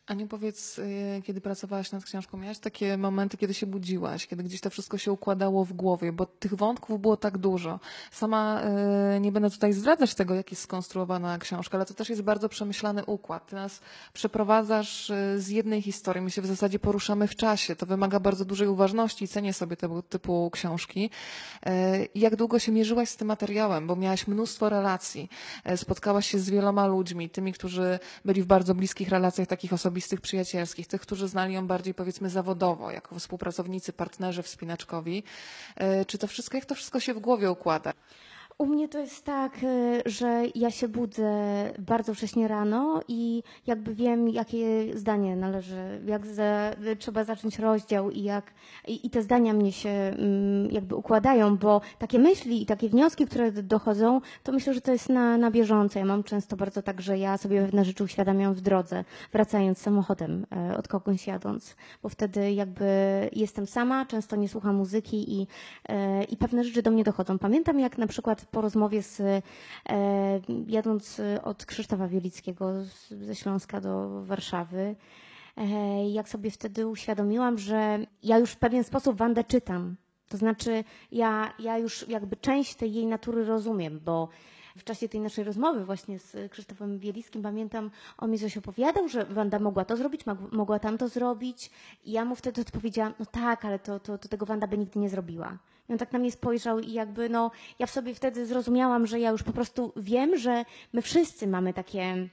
Aniu, powiedz, y, kiedy pracowałaś nad książką, miałaś takie momenty, kiedy się budziłaś, kiedy gdzieś to wszystko się układało w głowie, bo tych wątków było tak dużo. Sama y, nie będę tutaj zdradzać tego, jak jest skonstruowana książka, ale to też jest bardzo przemyślany układ. Ty nas przeprowadzasz y, z jednej historii, my się w zasadzie poruszamy w czasie. To wymaga bardzo dużej uważności i cenię sobie tego typu książki. Jak długo się mierzyłaś z tym materiałem, bo miałaś mnóstwo relacji, spotkałaś się z wieloma ludźmi, tymi, którzy byli w bardzo bliskich relacjach takich osobistych, przyjacielskich, tych, którzy znali ją bardziej powiedzmy zawodowo, jako współpracownicy, partnerzy wspinaczkowi. Y, Czy to wszystko, jak to wszystko się w głowie układa? U mnie to jest tak, y, że ja się budzę bardzo wcześnie rano i jakby wiem, jakie zdanie należy, jak za, trzeba zacząć rozdział i jak i, i te zdania mnie się mm, jakby układają, bo takie myśli i takie wnioski, które dochodzą, to myślę, że to jest na, na bieżąco. Ja mam często bardzo tak, że ja sobie pewne rzeczy uświadamiam w drodze, wracając samochodem, e, od kogoś jadąc, bo wtedy jakby jestem sama, często nie słucham muzyki i, e, i pewne rzeczy do mnie dochodzą. Pamiętam jak na przykład po rozmowie z, e, jadąc od Krzysztofa Wielickiego ze Śląska do Warszawy, e, jak sobie wtedy uświadomiłam, że ja już w pewien sposób Wandę czytam. To znaczy, ja, ja już jakby część tej jej natury rozumiem, bo w czasie tej naszej rozmowy właśnie z Krzysztofem Bielickim pamiętam, on mi coś opowiadał, że Wanda mogła to zrobić, mogła tamto zrobić i ja mu wtedy odpowiedziałam, no tak, ale to, to, to tego Wanda by nigdy nie zrobiła. I on tak na mnie spojrzał i jakby, no, ja w sobie wtedy zrozumiałam, że ja już po prostu wiem, że my wszyscy mamy takie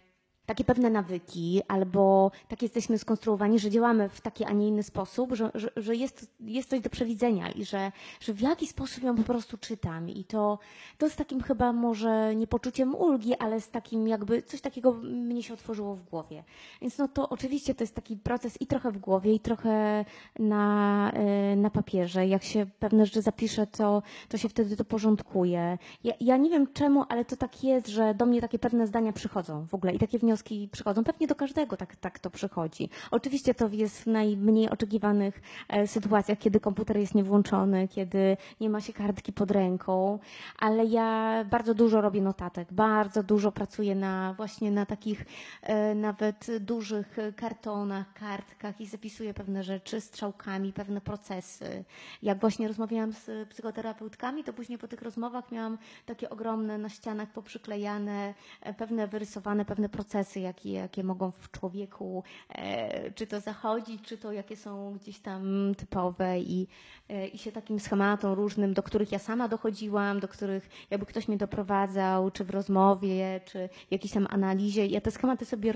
takie pewne nawyki, albo tak jesteśmy skonstruowani, że działamy w taki, a nie inny sposób, że, że, że jest, jest coś do przewidzenia i że, że w jaki sposób ją po prostu czytam. I to, to z takim chyba może nie poczuciem ulgi, ale z takim jakby coś takiego mnie się otworzyło w głowie. Więc no to oczywiście to jest taki proces i trochę w głowie, i trochę na, y, na papierze. Jak się pewne rzeczy zapisze, to, to się wtedy to porządkuje. Ja, ja nie wiem czemu, ale to tak jest, że do mnie takie pewne zdania przychodzą w ogóle i takie wnioski wnioski przychodzą. Pewnie do każdego tak, tak to przychodzi. Oczywiście to jest w najmniej oczekiwanych e, sytuacjach, kiedy komputer jest niewłączony, kiedy nie ma się kartki pod ręką, ale ja bardzo dużo robię notatek, bardzo dużo pracuję na właśnie na takich e, nawet dużych kartonach, kartkach i zapisuję pewne rzeczy strzałkami, pewne procesy. Jak właśnie rozmawiałam z psychoterapeutkami, to później po tych rozmowach miałam takie ogromne na ścianach poprzyklejane, e, pewne wyrysowane, pewne procesy, jakie, jakie mogą w człowieku, e, czy to zachodzić, czy to jakie są gdzieś tam typowe i, e, i się takim schematom różnym, do których ja sama dochodziłam, do których jakby ktoś mnie doprowadzał, czy w rozmowie, czy w jakiejś tam analizie. Ja te schematy sobie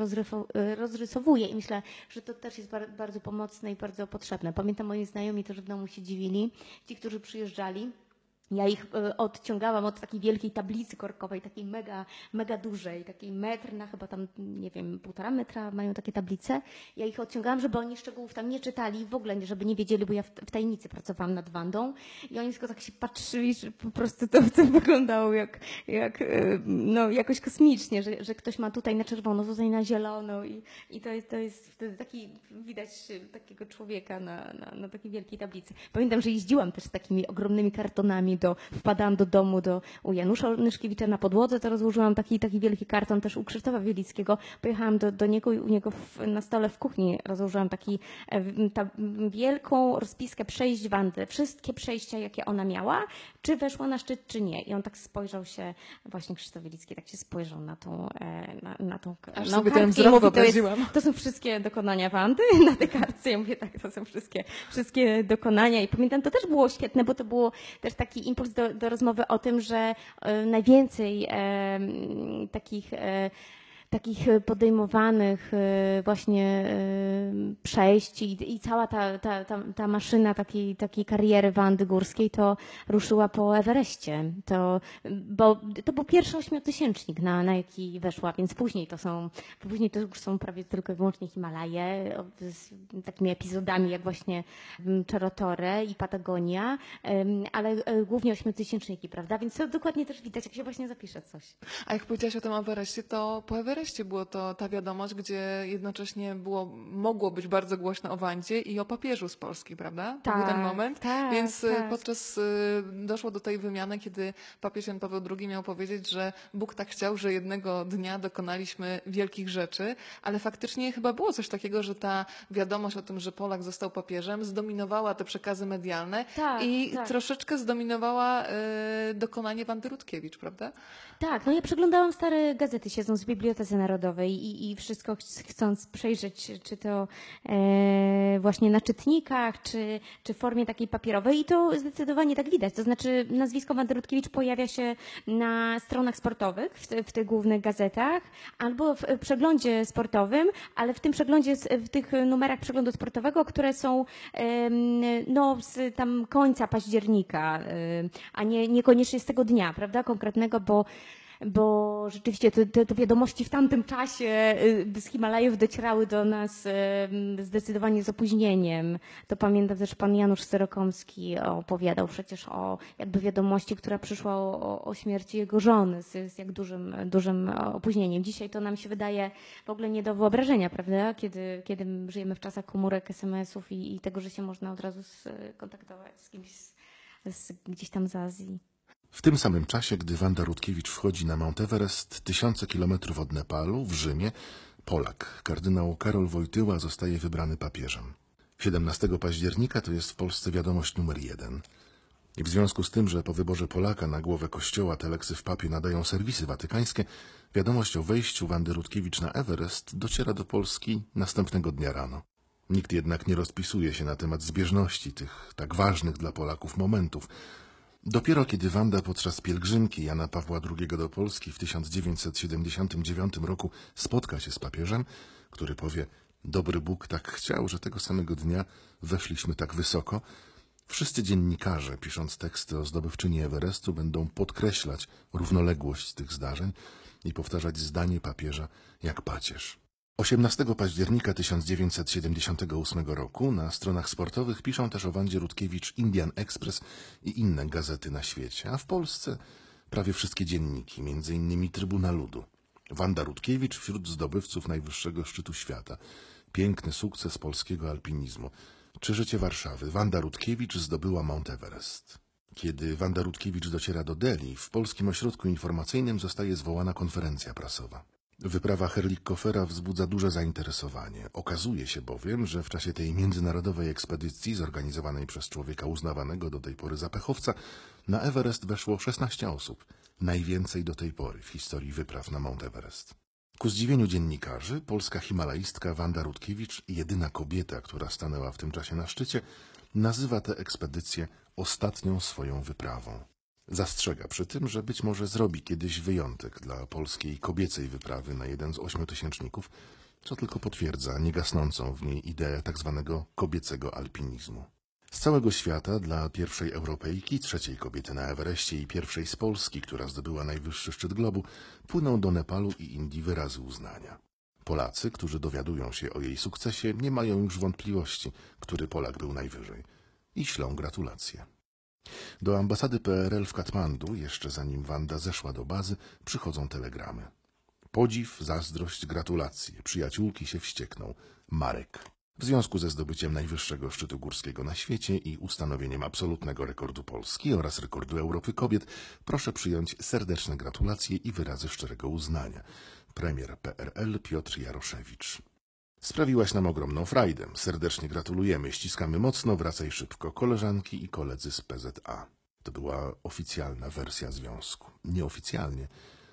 e, rozrysowuję i myślę, że to też jest bar- bardzo pomocne i bardzo potrzebne. Pamiętam moi znajomi też w domu się dziwili, ci, którzy przyjeżdżali. Ja ich e, odciągałam od takiej wielkiej tablicy korkowej, takiej mega, mega dużej, takiej metr na chyba tam, nie wiem, półtora metra mają takie tablice. Ja ich odciągałam, żeby oni szczegółów tam nie czytali, w ogóle, żeby nie wiedzieli, bo ja w, w tajemnicy pracowałam nad Wandą i oni tylko tak się patrzyli, że po prostu to, to wyglądało jak, jak e, no, jakoś kosmicznie, że, że ktoś ma tutaj na czerwono, tutaj na zielono i, i to, jest, to jest wtedy taki, widać takiego człowieka na, na, na takiej wielkiej tablicy. Pamiętam, że jeździłam też z takimi ogromnymi kartonami, do, wpadałam do domu do, u Janusza Nyszkiewicza na podłodze, to rozłożyłam taki, taki wielki karton też u Krzysztofa Wielickiego. Pojechałam do, do niego i u niego w, na stole w kuchni rozłożyłam taki, e, ta, wielką rozpiskę przejść Wandy, wszystkie przejścia, jakie ona miała, czy weszła na szczyt, czy nie. I on tak spojrzał się, właśnie Krzysztof Wielicki tak się spojrzał na tą, e, na, na tą Aż na sobie kartkę wzrok to, jest, to są wszystkie dokonania Wandy na tej kartce. Ja mówię, tak, to są wszystkie, wszystkie dokonania. I pamiętam, to też było świetne, bo to było też taki impuls do, do rozmowy o tym, że e, najwięcej e, takich e, takich e, podejmowanych e, właśnie e, przejść i, i cała ta, ta, ta, ta maszyna takiej, takiej kariery Wandy Górskiej to ruszyła po Everestie. To, bo to był pierwszy ośmiotysięcznik, na, na jaki weszła, więc później to są, później to już są prawie tylko i wyłącznie Himalaje z takimi epizodami jak właśnie mm, Czerotore i Patagonia, ale głównie ośmiotysięczniki, prawda? Więc to dokładnie też widać, jak się właśnie zapisze coś. A jak powiedziałaś o tym Everestie, to po Everestie było to ta wiadomość, gdzie jednocześnie było, mogło być bardzo głośno o Wandzie i o papieżu z Polski, prawda? To był ten Tak, moment. tak, Więc y, tak. podczas y, doszło do tej wymiany, kiedy papież Jan Paweł II miał powiedzieć, że Bóg tak chciał, że jednego dnia dokonaliśmy wielkich rzeczy, ale faktycznie chyba było coś takiego, że ta wiadomość o tym, że Polak został papieżem, zdominowała te przekazy medialne Tak, i tak. troszeczkę zdominowała y, dokonanie Wandy Rutkiewicz, prawda? Tak, no ja przeglądałam stare gazety, siedząc w Bibliotece Narodowej i, i wszystko ch- chcąc przejrzeć, czy to e, właśnie na czytnikach, czy, czy w formie takiej papierowej i to zdecydowanie tak widać. To znaczy nazwisko Wandy Rutkiewicz pojawia się na stronach sportowych, w, w tych głównych gazetach, albo w przeglądzie sportowym, ale w tym przeglądzie, w tych numerach przeglądu sportowego, które są em, no, z tam końca października, em, a nie, niekoniecznie z tego dnia, prawda, konkretnego, bo bo rzeczywiście te, te, te wiadomości w tamtym czasie y, z Himalajów docierały do nas em, zdecydowanie z opóźnieniem. To pamiętam też pan Janusz Serokomski opowiadał przecież o jakby wiadomości, która przyszła o- o śmierci jego żony z, z jak dużym, dużym opóźnieniem. Dzisiaj to nam się wydaje w ogóle nie do wyobrażenia, prawda? Kiedy, kiedy żyjemy w czasach komórek, SMS-ów i, i tego, że się można od razu skontaktować z kimś z, z, gdzieś tam z Azji. W tym samym czasie, gdy Wanda Rutkiewicz wchodzi na Mount Everest, tysiące kilometrów od Nepalu, w Rzymie, Polak, kardynał Karol Wojtyła, zostaje wybrany papieżem. 17 października to jest w Polsce wiadomość numer jeden. I w związku z tym, że po wyborze Polaka na głowę kościoła teleksy w papie nadają serwisy watykańskie, wiadomość o wejściu Wandy Rutkiewicz na Everest dociera do Polski następnego dnia rano. Nikt jednak nie rozpisuje się na temat zbieżności tych tak ważnych dla Polaków momentów. Dopiero kiedy Wanda podczas pielgrzymki Jana Pawła II do Polski w 1979 roku spotka się z papieżem, który powie: Dobry Bóg tak chciał, że tego samego dnia weszliśmy tak wysoko, wszyscy dziennikarze, pisząc teksty o zdobywczyni Everestu, będą podkreślać równoległość tych zdarzeń i powtarzać zdanie papieża jak pacierz. 18 października 1978 roku na stronach sportowych piszą też o Wandzie Rutkiewicz Indian Express i inne gazety na świecie, a w Polsce prawie wszystkie dzienniki, innymi Trybuna Ludu. Wanda Rutkiewicz wśród zdobywców najwyższego szczytu świata. Piękny sukces polskiego alpinizmu. Czy życie Warszawy? Wanda Rutkiewicz zdobyła Mount Everest. Kiedy Wanda Rutkiewicz dociera do Delhi, w Polskim Ośrodku Informacyjnym zostaje zwołana konferencja prasowa. Wyprawa Herlikkofera wzbudza duże zainteresowanie. Okazuje się bowiem, że w czasie tej międzynarodowej ekspedycji zorganizowanej przez człowieka uznawanego do tej pory za pechowca, na Everest weszło 16 osób. Najwięcej do tej pory w historii wypraw na Mount Everest. Ku zdziwieniu dziennikarzy, polska himalaistka Wanda Rutkiewicz, jedyna kobieta, która stanęła w tym czasie na szczycie, nazywa tę ekspedycję ostatnią swoją wyprawą. Zastrzega przy tym, że być może zrobi kiedyś wyjątek dla polskiej kobiecej wyprawy na jeden z ośmiotysięczników, co tylko potwierdza niegasnącą w niej ideę tzw. kobiecego alpinizmu. Z całego świata dla pierwszej Europejki, trzeciej kobiety na Everestie i pierwszej z Polski, która zdobyła najwyższy szczyt globu, płyną do Nepalu i Indii wyrazy uznania. Polacy, którzy dowiadują się o jej sukcesie, nie mają już wątpliwości, który Polak był najwyżej i ślą gratulacje. Do ambasady PRL w Katmandu, jeszcze zanim Wanda zeszła do bazy, przychodzą telegramy. Podziw, zazdrość, gratulacje. Przyjaciółki się wściekną. Marek. W związku ze zdobyciem najwyższego szczytu górskiego na świecie i ustanowieniem absolutnego rekordu Polski oraz rekordu Europy kobiet, proszę przyjąć serdeczne gratulacje i wyrazy szczerego uznania. Premier PRL Piotr Jaroszewicz. Sprawiłaś nam ogromną frajdę. Serdecznie gratulujemy, ściskamy mocno, wracaj szybko. Koleżanki i koledzy z PZA. To była oficjalna wersja związku. Nieoficjalnie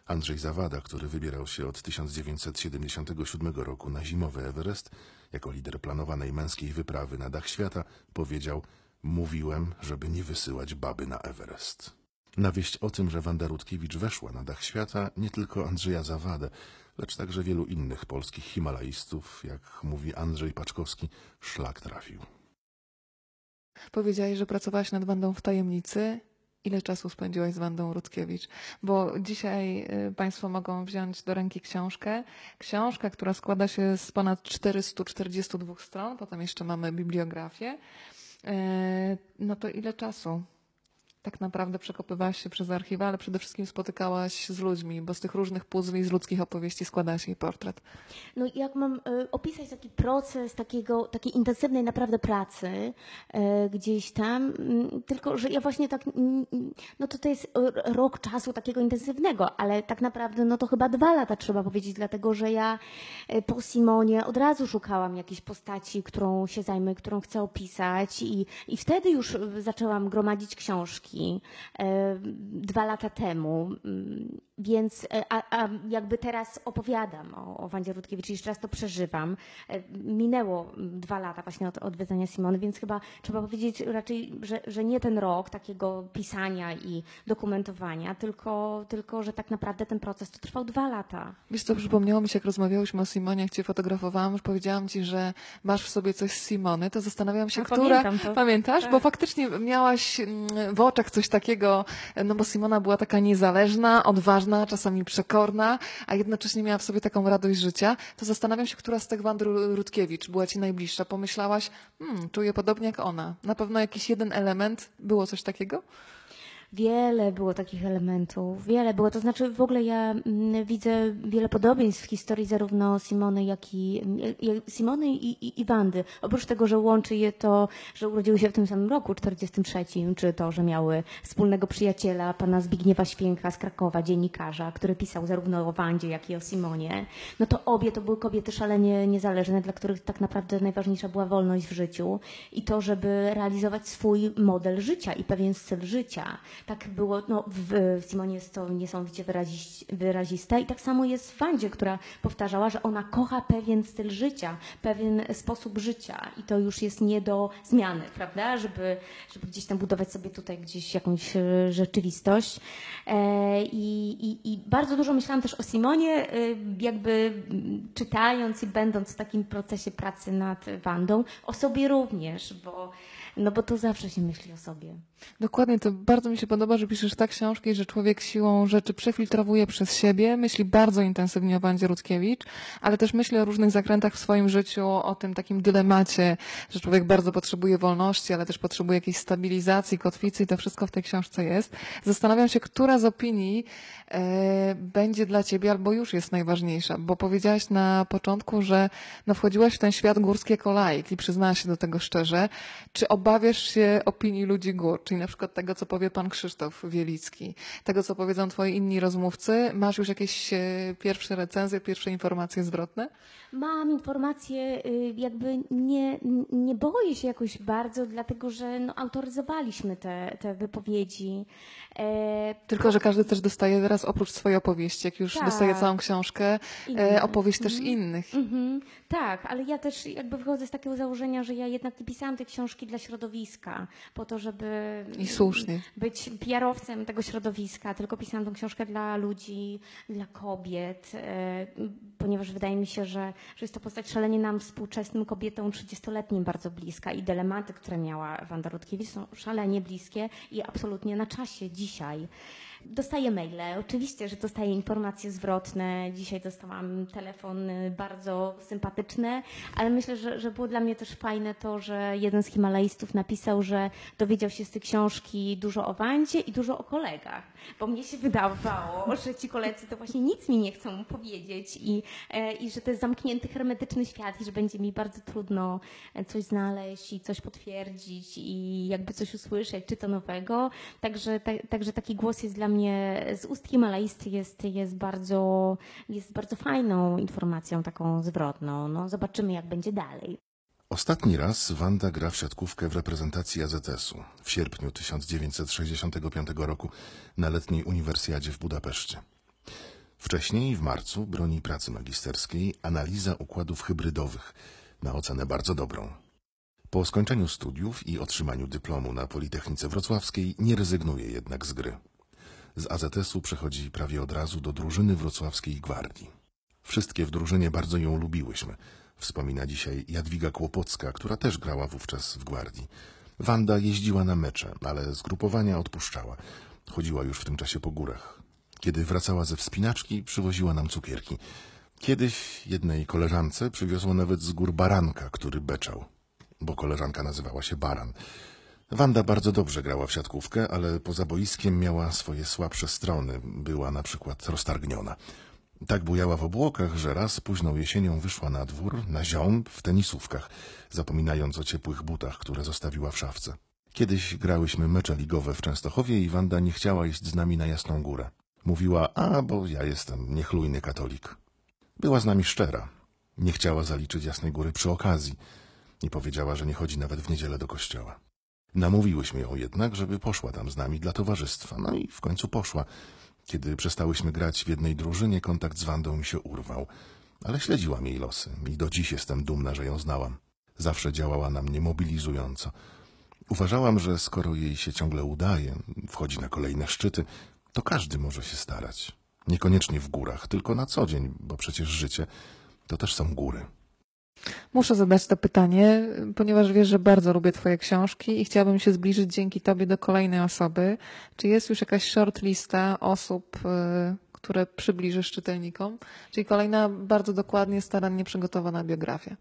Andrzej Zawada, który wybierał się od 1977 roku na zimowy Everest, jako lider planowanej męskiej wyprawy na dach świata, powiedział: Mówiłem, żeby nie wysyłać baby na Everest. Na wieść o tym, że Wanda Rutkiewicz weszła na dach świata, nie tylko Andrzeja Zawadę, lecz także wielu innych polskich himalaistów, jak mówi Andrzej Paczkowski, szlak trafił. Powiedziałeś, że pracowałaś nad Wandą w tajemnicy. Ile czasu spędziłaś z Wandą Rutkiewicz? Bo dzisiaj y, Państwo mogą wziąć do ręki książkę. Książka, która składa się z ponad 442 stron, potem jeszcze mamy bibliografię. E, No to ile czasu tak naprawdę przekopywałaś się przez archiwa, ale przede wszystkim spotykałaś z ludźmi, bo z tych różnych puzli, z ludzkich opowieści składa się jej portret. No jak mam e, opisać taki proces takiego, takiej intensywnej naprawdę pracy e, gdzieś tam, mm, tylko że ja właśnie tak, no to to jest rok czasu takiego intensywnego, ale tak naprawdę no to chyba dwa lata trzeba powiedzieć, dlatego że ja e, po Simonie od razu szukałam jakiejś postaci, którą się zajmę, którą chcę opisać i, i wtedy już zaczęłam gromadzić książki e, dwa lata temu, mm, więc e, a, a jakby teraz opowiadam o, o Wandzie Rutkiewicz, jeszcze raz to przeżywam. E, Minęło dwa lata właśnie od, od wydania Simony, więc chyba trzeba powiedzieć raczej, że, że nie ten rok takiego pisania i dokumentowania, tylko, tylko że tak naprawdę ten proces to trwał dwa lata. Wiesz co, przypomniało mi się, jak rozmawiałyśmy o Simonie, jak cię fotografowałam, już powiedziałam ci, że masz w sobie coś z Simony, to zastanawiam się, A, to. Pamiętasz? Tak. Bo faktycznie miałaś mm, w oczach coś takiego, no bo Simona była taka niezależna, odważna, czasami przekorna, a jednocześnie miała w sobie taką radość życia. To zastanawiam się, która z tych Wand Ru- Rutkiewicz była ci najbliższa. Pomyślałaś, hmm, czuję podobnie jak ona. Na pewno jakiś jeden element, było coś takiego? Wiele było takich elementów, wiele było. To znaczy w ogóle ja mm, widzę wiele podobieństw w historii zarówno Simony, jak i jak- Simony i, i, i Wandy. Oprócz tego, że łączy je to, że urodziły się w tym samym roku, 43, czy to, że miały wspólnego przyjaciela, pana Zbigniewa Święka z Krakowa, dziennikarza, który pisał zarówno o Wandzie, jak i o Simonie. No to obie to były kobiety szalenie niezależne, dla których tak naprawdę najważniejsza była wolność w życiu i to, żeby realizować swój model życia i pewien styl życia. Tak było, no w, w Simonie jest to niesamowicie wyraziste i tak samo jest w Wandzie, która powtarzała, że ona kocha pewien styl życia, pewien sposób życia i to już jest nie do zmiany, prawda, żeby, żeby gdzieś tam budować sobie tutaj gdzieś jakąś e, rzeczywistość. E, i, i, I bardzo dużo myślałam też o Simonie, e, jakby mm, czytając i będąc w takim procesie pracy nad Wandą, o sobie również, bo no bo to zawsze się myśli o sobie. Dokładnie, to bardzo mi się podoba, że piszesz tak książki, że człowiek siłą rzeczy przefiltrowuje przez siebie, myśli bardzo intensywnie o Wandzie Rutkiewicz, ale też myśli o różnych zakrętach w swoim życiu, o tym takim dylemacie, że człowiek bardzo potrzebuje wolności, ale też potrzebuje jakiejś stabilizacji, kotwicy i to wszystko w tej książce jest. Zastanawiam się, która z opinii e, będzie dla ciebie albo już jest najważniejsza, bo powiedziałaś na początku, że no, wchodziłaś w ten świat górskie kolajki i przyznałaś się do tego szczerze. Czy obawiasz się opinii ludzi gór? czyli na przykład tego, co powie pan Krzysztof Wielicki, tego, co powiedzą twoi inni rozmówcy. Masz już jakieś e, pierwsze recenzje, pierwsze informacje zwrotne? Mam informacje, y, jakby nie, nie boję się jakoś bardzo, dlatego że no, autoryzowaliśmy te, te wypowiedzi. E, Tylko, że każdy też dostaje teraz oprócz swojej opowieści, jak już tak. dostaje całą książkę, e, opowieść też mhm. innych. Mhm. Tak, ale ja też jakby wychodzę z takiego założenia, że ja jednak nie pisałam tej książki dla środowiska, po to, żeby I słusznie. być PR-owcem tego środowiska, tylko pisałam tą książkę dla ludzi, dla kobiet, e, ponieważ wydaje mi się, że, że jest to postać szalenie nam współczesnym kobietom 30-letnim bardzo bliska i dylematy, które miała Wanda Rutkiewicz są szalenie bliskie i absolutnie na czasie dzisiaj. Dostaję maile, oczywiście, że dostaję informacje zwrotne. Dzisiaj dostałam telefon bardzo sympatyczny, ale myślę, że, że było dla mnie też fajne to, że jeden z Himalajstów napisał, że dowiedział się z tej książki dużo o Wandzie i dużo o kolegach, bo mnie się wydawało, że ci koledzy to właśnie nic mi nie chcą powiedzieć i, e, i że to jest zamknięty, hermetyczny świat i że będzie mi bardzo trudno coś znaleźć i coś potwierdzić i jakby coś usłyszeć, czy to nowego. Także, ta, także taki głos jest dla mnie mnie z ust Himalajsty jest, jest, bardzo, jest bardzo fajną informacją, taką zwrotną. No, zobaczymy, jak będzie dalej. Ostatni raz Wanda gra w siatkówkę w reprezentacji AZS-u w sierpniu 1965 roku na letniej uniwersjadzie w Budapeszcie. Wcześniej, w marcu, broni pracy magisterskiej Analiza układów hybrydowych na ocenę bardzo dobrą. Po skończeniu studiów i otrzymaniu dyplomu na Politechnice Wrocławskiej nie rezygnuje jednak z gry. Z AZS-u przechodzi prawie od razu do drużyny wrocławskiej gwardii. Wszystkie w drużynie bardzo ją lubiłyśmy. Wspomina dzisiaj Jadwiga Kłopocka, która też grała wówczas w gwardii. Wanda jeździła na mecze, ale z grupowania odpuszczała. Chodziła już w tym czasie po górach. Kiedy wracała ze wspinaczki, przywoziła nam cukierki. Kiedyś jednej koleżance przywiozła nawet z gór baranka, który beczał, bo koleżanka nazywała się Baran. Wanda bardzo dobrze grała w siatkówkę, ale poza boiskiem miała swoje słabsze strony. Była na przykład roztargniona. Tak bujała w obłokach, że raz późną jesienią wyszła na dwór, na ziąb, w tenisówkach, zapominając o ciepłych butach, które zostawiła w szafce. Kiedyś grałyśmy mecze ligowe w Częstochowie i Wanda nie chciała iść z nami na Jasną Górę. Mówiła, a bo ja jestem niechlujny katolik. Była z nami szczera. Nie chciała zaliczyć Jasnej Góry przy okazji i powiedziała, że nie chodzi nawet w niedzielę do kościoła. Namówiłyśmy ją jednak, żeby poszła tam z nami dla towarzystwa. No i w końcu poszła. Kiedy przestałyśmy grać w jednej drużynie, kontakt z Wandą mi się urwał. Ale śledziłam jej losy i do dziś jestem dumna, że ją znałam. Zawsze działała na mnie mobilizująco. Uważałam, że skoro jej się ciągle udaje, wchodzi na kolejne szczyty, to każdy może się starać. Niekoniecznie w górach, tylko na co dzień, bo przecież życie to też są góry. Muszę zadać to pytanie, ponieważ wiesz, że bardzo lubię Twoje książki i chciałabym się zbliżyć dzięki Tobie do kolejnej osoby. Czy jest już jakaś short lista osób, y, które przybliżysz czytelnikom? Czyli kolejna bardzo dokładnie, starannie przygotowana biografia.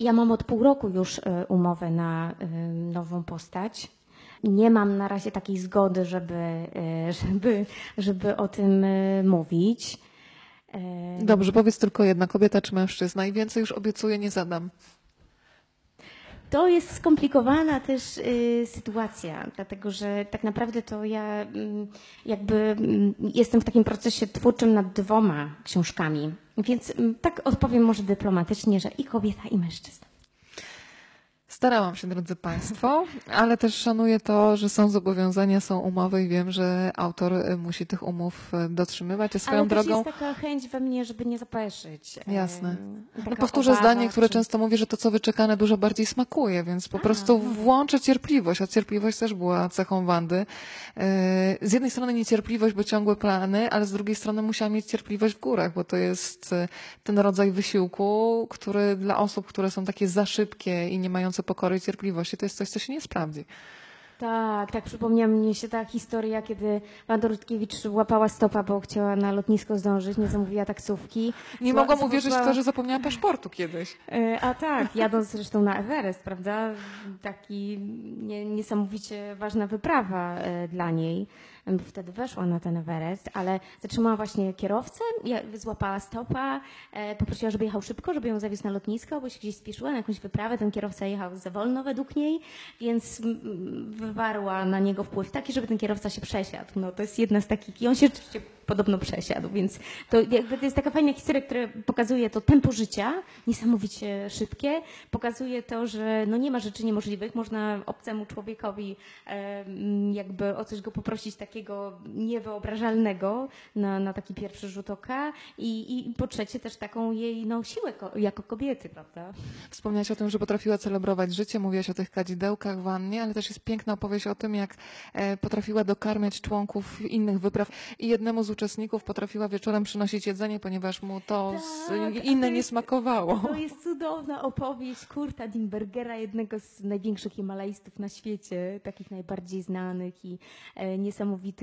Ja mam od pół roku już y, umowę na y, nową postać. Nie mam na razie takiej zgody, żeby, żeby, żeby o tym mówić. Dobrze, powiedz tylko jedna, kobieta czy mężczyzna i więcej już obiecuję, nie zadam. To jest skomplikowana też y, sytuacja, dlatego że tak naprawdę to ja y, jakby y, jestem w takim procesie twórczym nad dwoma książkami, więc mm, tak odpowiem może dyplomatycznie, że i kobieta, i mężczyzna. Starałam się, drodzy Państwo, ale też szanuję to, że są zobowiązania, są umowy i wiem, że autor e, musi tych umów e, dotrzymywać. A swoją ale drogą. jest taka chęć we mnie, żeby nie zapeszyć. Jasne. No powtórzę obawa, zdanie, które czy... często mówię, że to, co wyczekane, dużo bardziej smakuje, więc po a, prostu no. włączę cierpliwość, a cierpliwość też była cechą Wandy. Z jednej strony niecierpliwość, bo ciągłe plany, ale z drugiej strony musiała mieć cierpliwość w górach, bo to jest ten rodzaj wysiłku, który dla osób, które są takie za szybkie i nie mające tysiące pokory i cierpliwości to jest coś, co się nie sprawdzi. Tak, tak, przypomniała mi się ta historia, kiedy Wanda Rutkiewicz łapała stopa, bo chciała na lotnisko zdążyć, nie zamówiła taksówki. Nie Zła- mogłam uwierzyć w to, że zapomniała paszportu kiedyś. E, A tak, jadąc zresztą na Everest, prawda? Taki nie, niesamowicie ważna wyprawa e, dla niej. Bo Wtedy weszła na ten Everest, ale zatrzymała właśnie kierowcę, złapała stopa, e, poprosiła, żeby jechał szybko, żeby ją zawiózł na lotnisko, bo się gdzieś spieszyła na jakąś wyprawę. Ten kierowca jechał za wolno według niej, więc wywarła na niego wpływ taki, żeby ten kierowca się przesiadł. No to jest jedna z takich, i on się rzeczywiście podobno przesiadł, więc to to jest taka fajna historia, która pokazuje to tempo życia, niesamowicie szybkie, pokazuje to, że no nie ma rzeczy niemożliwych, można obcemu człowiekowi jakby o coś go poprosić takiego niewyobrażalnego na, na taki pierwszy rzut oka i, i po trzecie też taką jej no, siłę ko- jako kobiety, prawda? Wspomniałaś o tym, że potrafiła celebrować życie, mówiłaś o tych kadzidełkach w wannie, ale też jest piękna opowieść o tym, jak e, potrafiła dokarmiać członków innych wypraw i jednemu z uczestników potrafiła wieczorem przynosić jedzenie, ponieważ mu to Tak, inne to nie jest- smakowało. To jest cudowna opowieść Kurta Dimbergera, jednego z największych himalajstów na świecie, takich najbardziej znanych i e,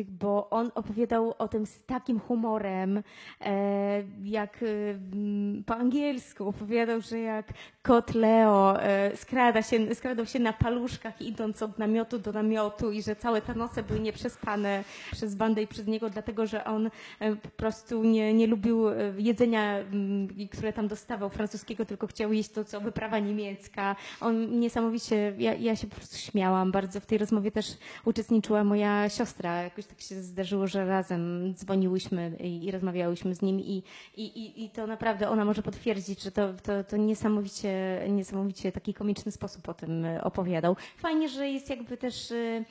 bo on opowiadał o tym z takim humorem, e, jak e, m, po angielsku opowiadał, że jak kot Leo e, skrada się, skradał się na paluszkach idąc od namiotu do namiotu i że całe te noce były nieprzespane przez bandę i przez niego, dlatego że on e, po prostu nie, nie lubił e, jedzenia, mm, które tam dostawał francuskiego, tylko chciał jeść to, co wyprawa niemiecka. On niesamowicie, ja, ja się po prostu śmiałam bardzo. W tej rozmowie też uczestniczyła moja siostra. Jakoś tak się zdarzyło, że razem dzwoniłyśmy i, i rozmawiałyśmy z nim i, i, i, to naprawdę ona może potwierdzić, że to, to, to niesamowicie, niesamowicie taki komiczny sposób o tym e, opowiadał. Fajnie, że jest jakby też e,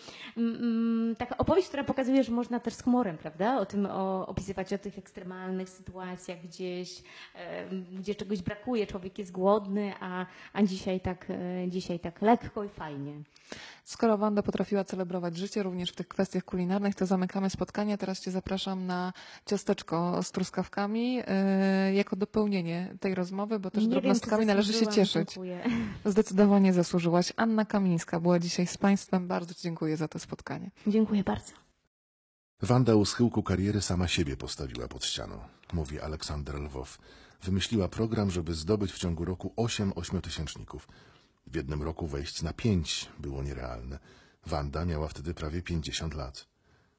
taka opowieść, która pokazuje, że można też z humorem, prawda? O tym o, opisywać o tych ekstremalnych sytuacjach gdzieś, e, gdzie czegoś brakuje, człowiek jest głodny, a, a dzisiaj, tak, e, dzisiaj tak lekko i fajnie. Skoro Wanda potrafiła celebrować życie również w tych kwestiach kulinarnych, to zamykamy spotkanie. Teraz Cię zapraszam na ciasteczko z truskawkami e, jako dopełnienie tej rozmowy, bo też Nie wiem, drobnostkami należy się cieszyć. Dziękuję. Zdecydowanie zasłużyłaś. Anna Kamińska była dzisiaj z Państwem. Bardzo Ci dziękuję za to spotkanie. Dziękuję bardzo. Wanda u schyłku kariery sama siebie postawiła pod ścianą, mówi Aleksander Lwow. Wymyśliła program, żeby zdobyć w ciągu roku osiem ośmiotysięczników. W jednym roku wejść na pięć było nierealne. Wanda miała wtedy prawie 50 lat.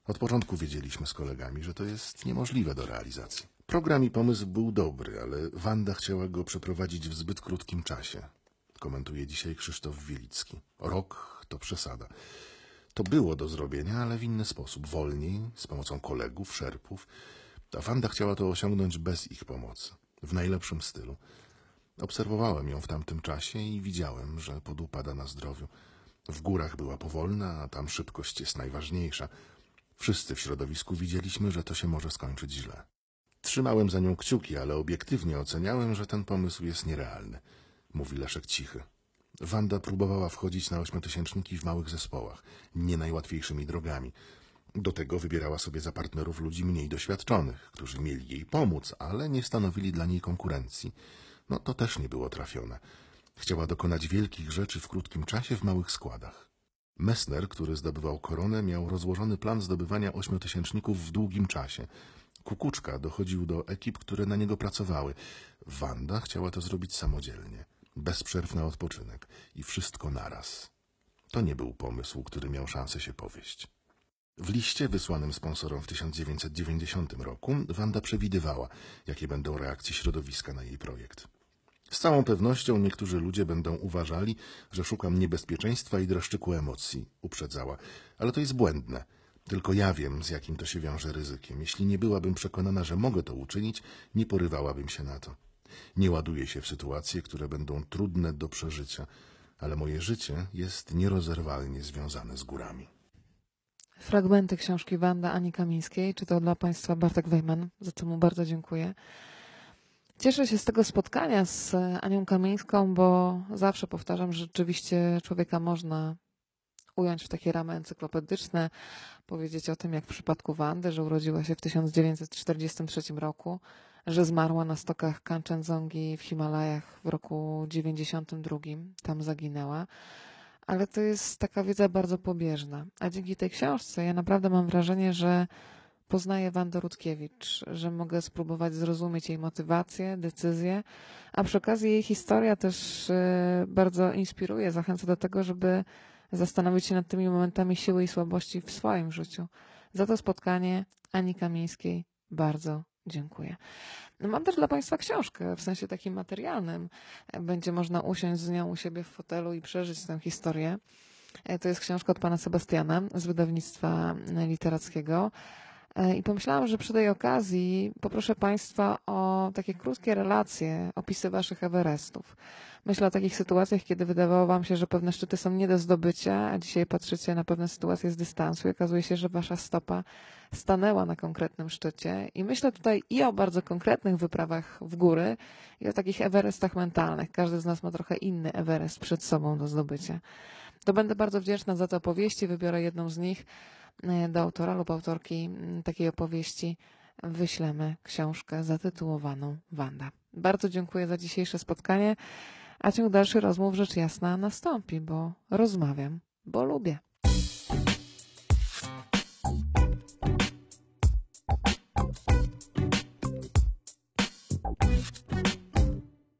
Od początku wiedzieliśmy z kolegami, że to jest niemożliwe do realizacji. Program i pomysł był dobry, ale Wanda chciała go przeprowadzić w zbyt krótkim czasie. Komentuje dzisiaj Krzysztof Wielicki. Rok to przesada. To było do zrobienia, ale w inny sposób, wolniej, z pomocą kolegów, szerpów. A Wanda chciała to osiągnąć bez ich pomocy, w najlepszym stylu. Obserwowałem ją w tamtym czasie i widziałem, że podupada na zdrowiu. W górach była powolna, a tam szybkość jest najważniejsza. Wszyscy w środowisku widzieliśmy, że to się może skończyć źle. Trzymałem za nią kciuki, ale obiektywnie oceniałem, że ten pomysł jest nierealny, mówi Leszek Cichy. Wanda próbowała wchodzić na ośmiotysięczniki w małych zespołach, nie najłatwiejszymi drogami. Do tego wybierała sobie za partnerów ludzi mniej doświadczonych, którzy mieli jej pomóc, ale nie stanowili dla niej konkurencji. No to też nie było trafione. Chciała dokonać wielkich rzeczy w krótkim czasie w małych składach. Messner, który zdobywał koronę, miał rozłożony plan zdobywania ośmiotysięczników w długim czasie. Kukuczka dochodził do ekip, które na niego pracowały. Wanda chciała to zrobić samodzielnie, bez przerw na odpoczynek i wszystko naraz. To nie był pomysł, który miał szansę się powieść. W liście wysłanym sponsorom w 1990 roku Wanda przewidywała, jakie będą reakcje środowiska na jej projekt. Z całą pewnością niektórzy ludzie będą uważali, że szukam niebezpieczeństwa i dreszczyku emocji, uprzedzała, ale to jest błędne. Tylko ja wiem, z jakim to się wiąże ryzykiem. Jeśli nie byłabym przekonana, że mogę to uczynić, nie porywałabym się na to. Nie ładuję się w sytuacje, które będą trudne do przeżycia, ale moje życie jest nierozerwalnie związane z górami. Fragmenty książki Wanda Ani Kamińskiej, czy to dla Państwa Bartek Wejman, za co mu bardzo dziękuję. Cieszę się z tego spotkania z Anią Kamińską, bo zawsze powtarzam, że rzeczywiście człowieka można ująć w takie ramy encyklopedyczne, powiedzieć o tym, jak w przypadku Wandy, że urodziła się w 1943 roku, że zmarła na stokach Kanchenjungi w Himalajach w roku 92. Tam zaginęła. Ale to jest taka wiedza bardzo pobieżna. A dzięki tej książce ja naprawdę mam wrażenie, że poznaję Wandę Rutkiewicz, że mogę spróbować zrozumieć jej motywację, decyzje, a przy okazji jej historia też e, bardzo inspiruje, zachęca do tego, żeby zastanowić się nad tymi momentami siły i słabości w swoim życiu. Za to spotkanie Ani Kamińskiej bardzo dziękuję. Mam też dla Państwa książkę w sensie takim materialnym. Będzie można usiąść z nią u siebie w fotelu i przeżyć tę historię. E, To jest książka od pana Sebastiana z wydawnictwa literackiego. E, I pomyślałam, że przy tej okazji poproszę Państwa o takie krótkie relacje, opisy Waszych Everestów. Myślę o takich sytuacjach, kiedy wydawało Wam się, że pewne szczyty są nie do zdobycia, a dzisiaj patrzycie na pewne sytuacje z dystansu i okazuje się, że Wasza stopa stanęła na konkretnym szczycie. I myślę tutaj i o bardzo konkretnych wyprawach w góry, i o takich Everestach mentalnych. Każdy z nas ma trochę inny Everest przed sobą do zdobycia. To będę bardzo wdzięczna za te opowieści. Wybiorę jedną z nich do autora lub autorki takiej opowieści. Wyślemy książkę zatytułowaną Wanda. Bardzo dziękuję za dzisiejsze spotkanie, a ciąg dalszy rozmów rzecz jasna nastąpi, bo rozmawiam, bo lubię.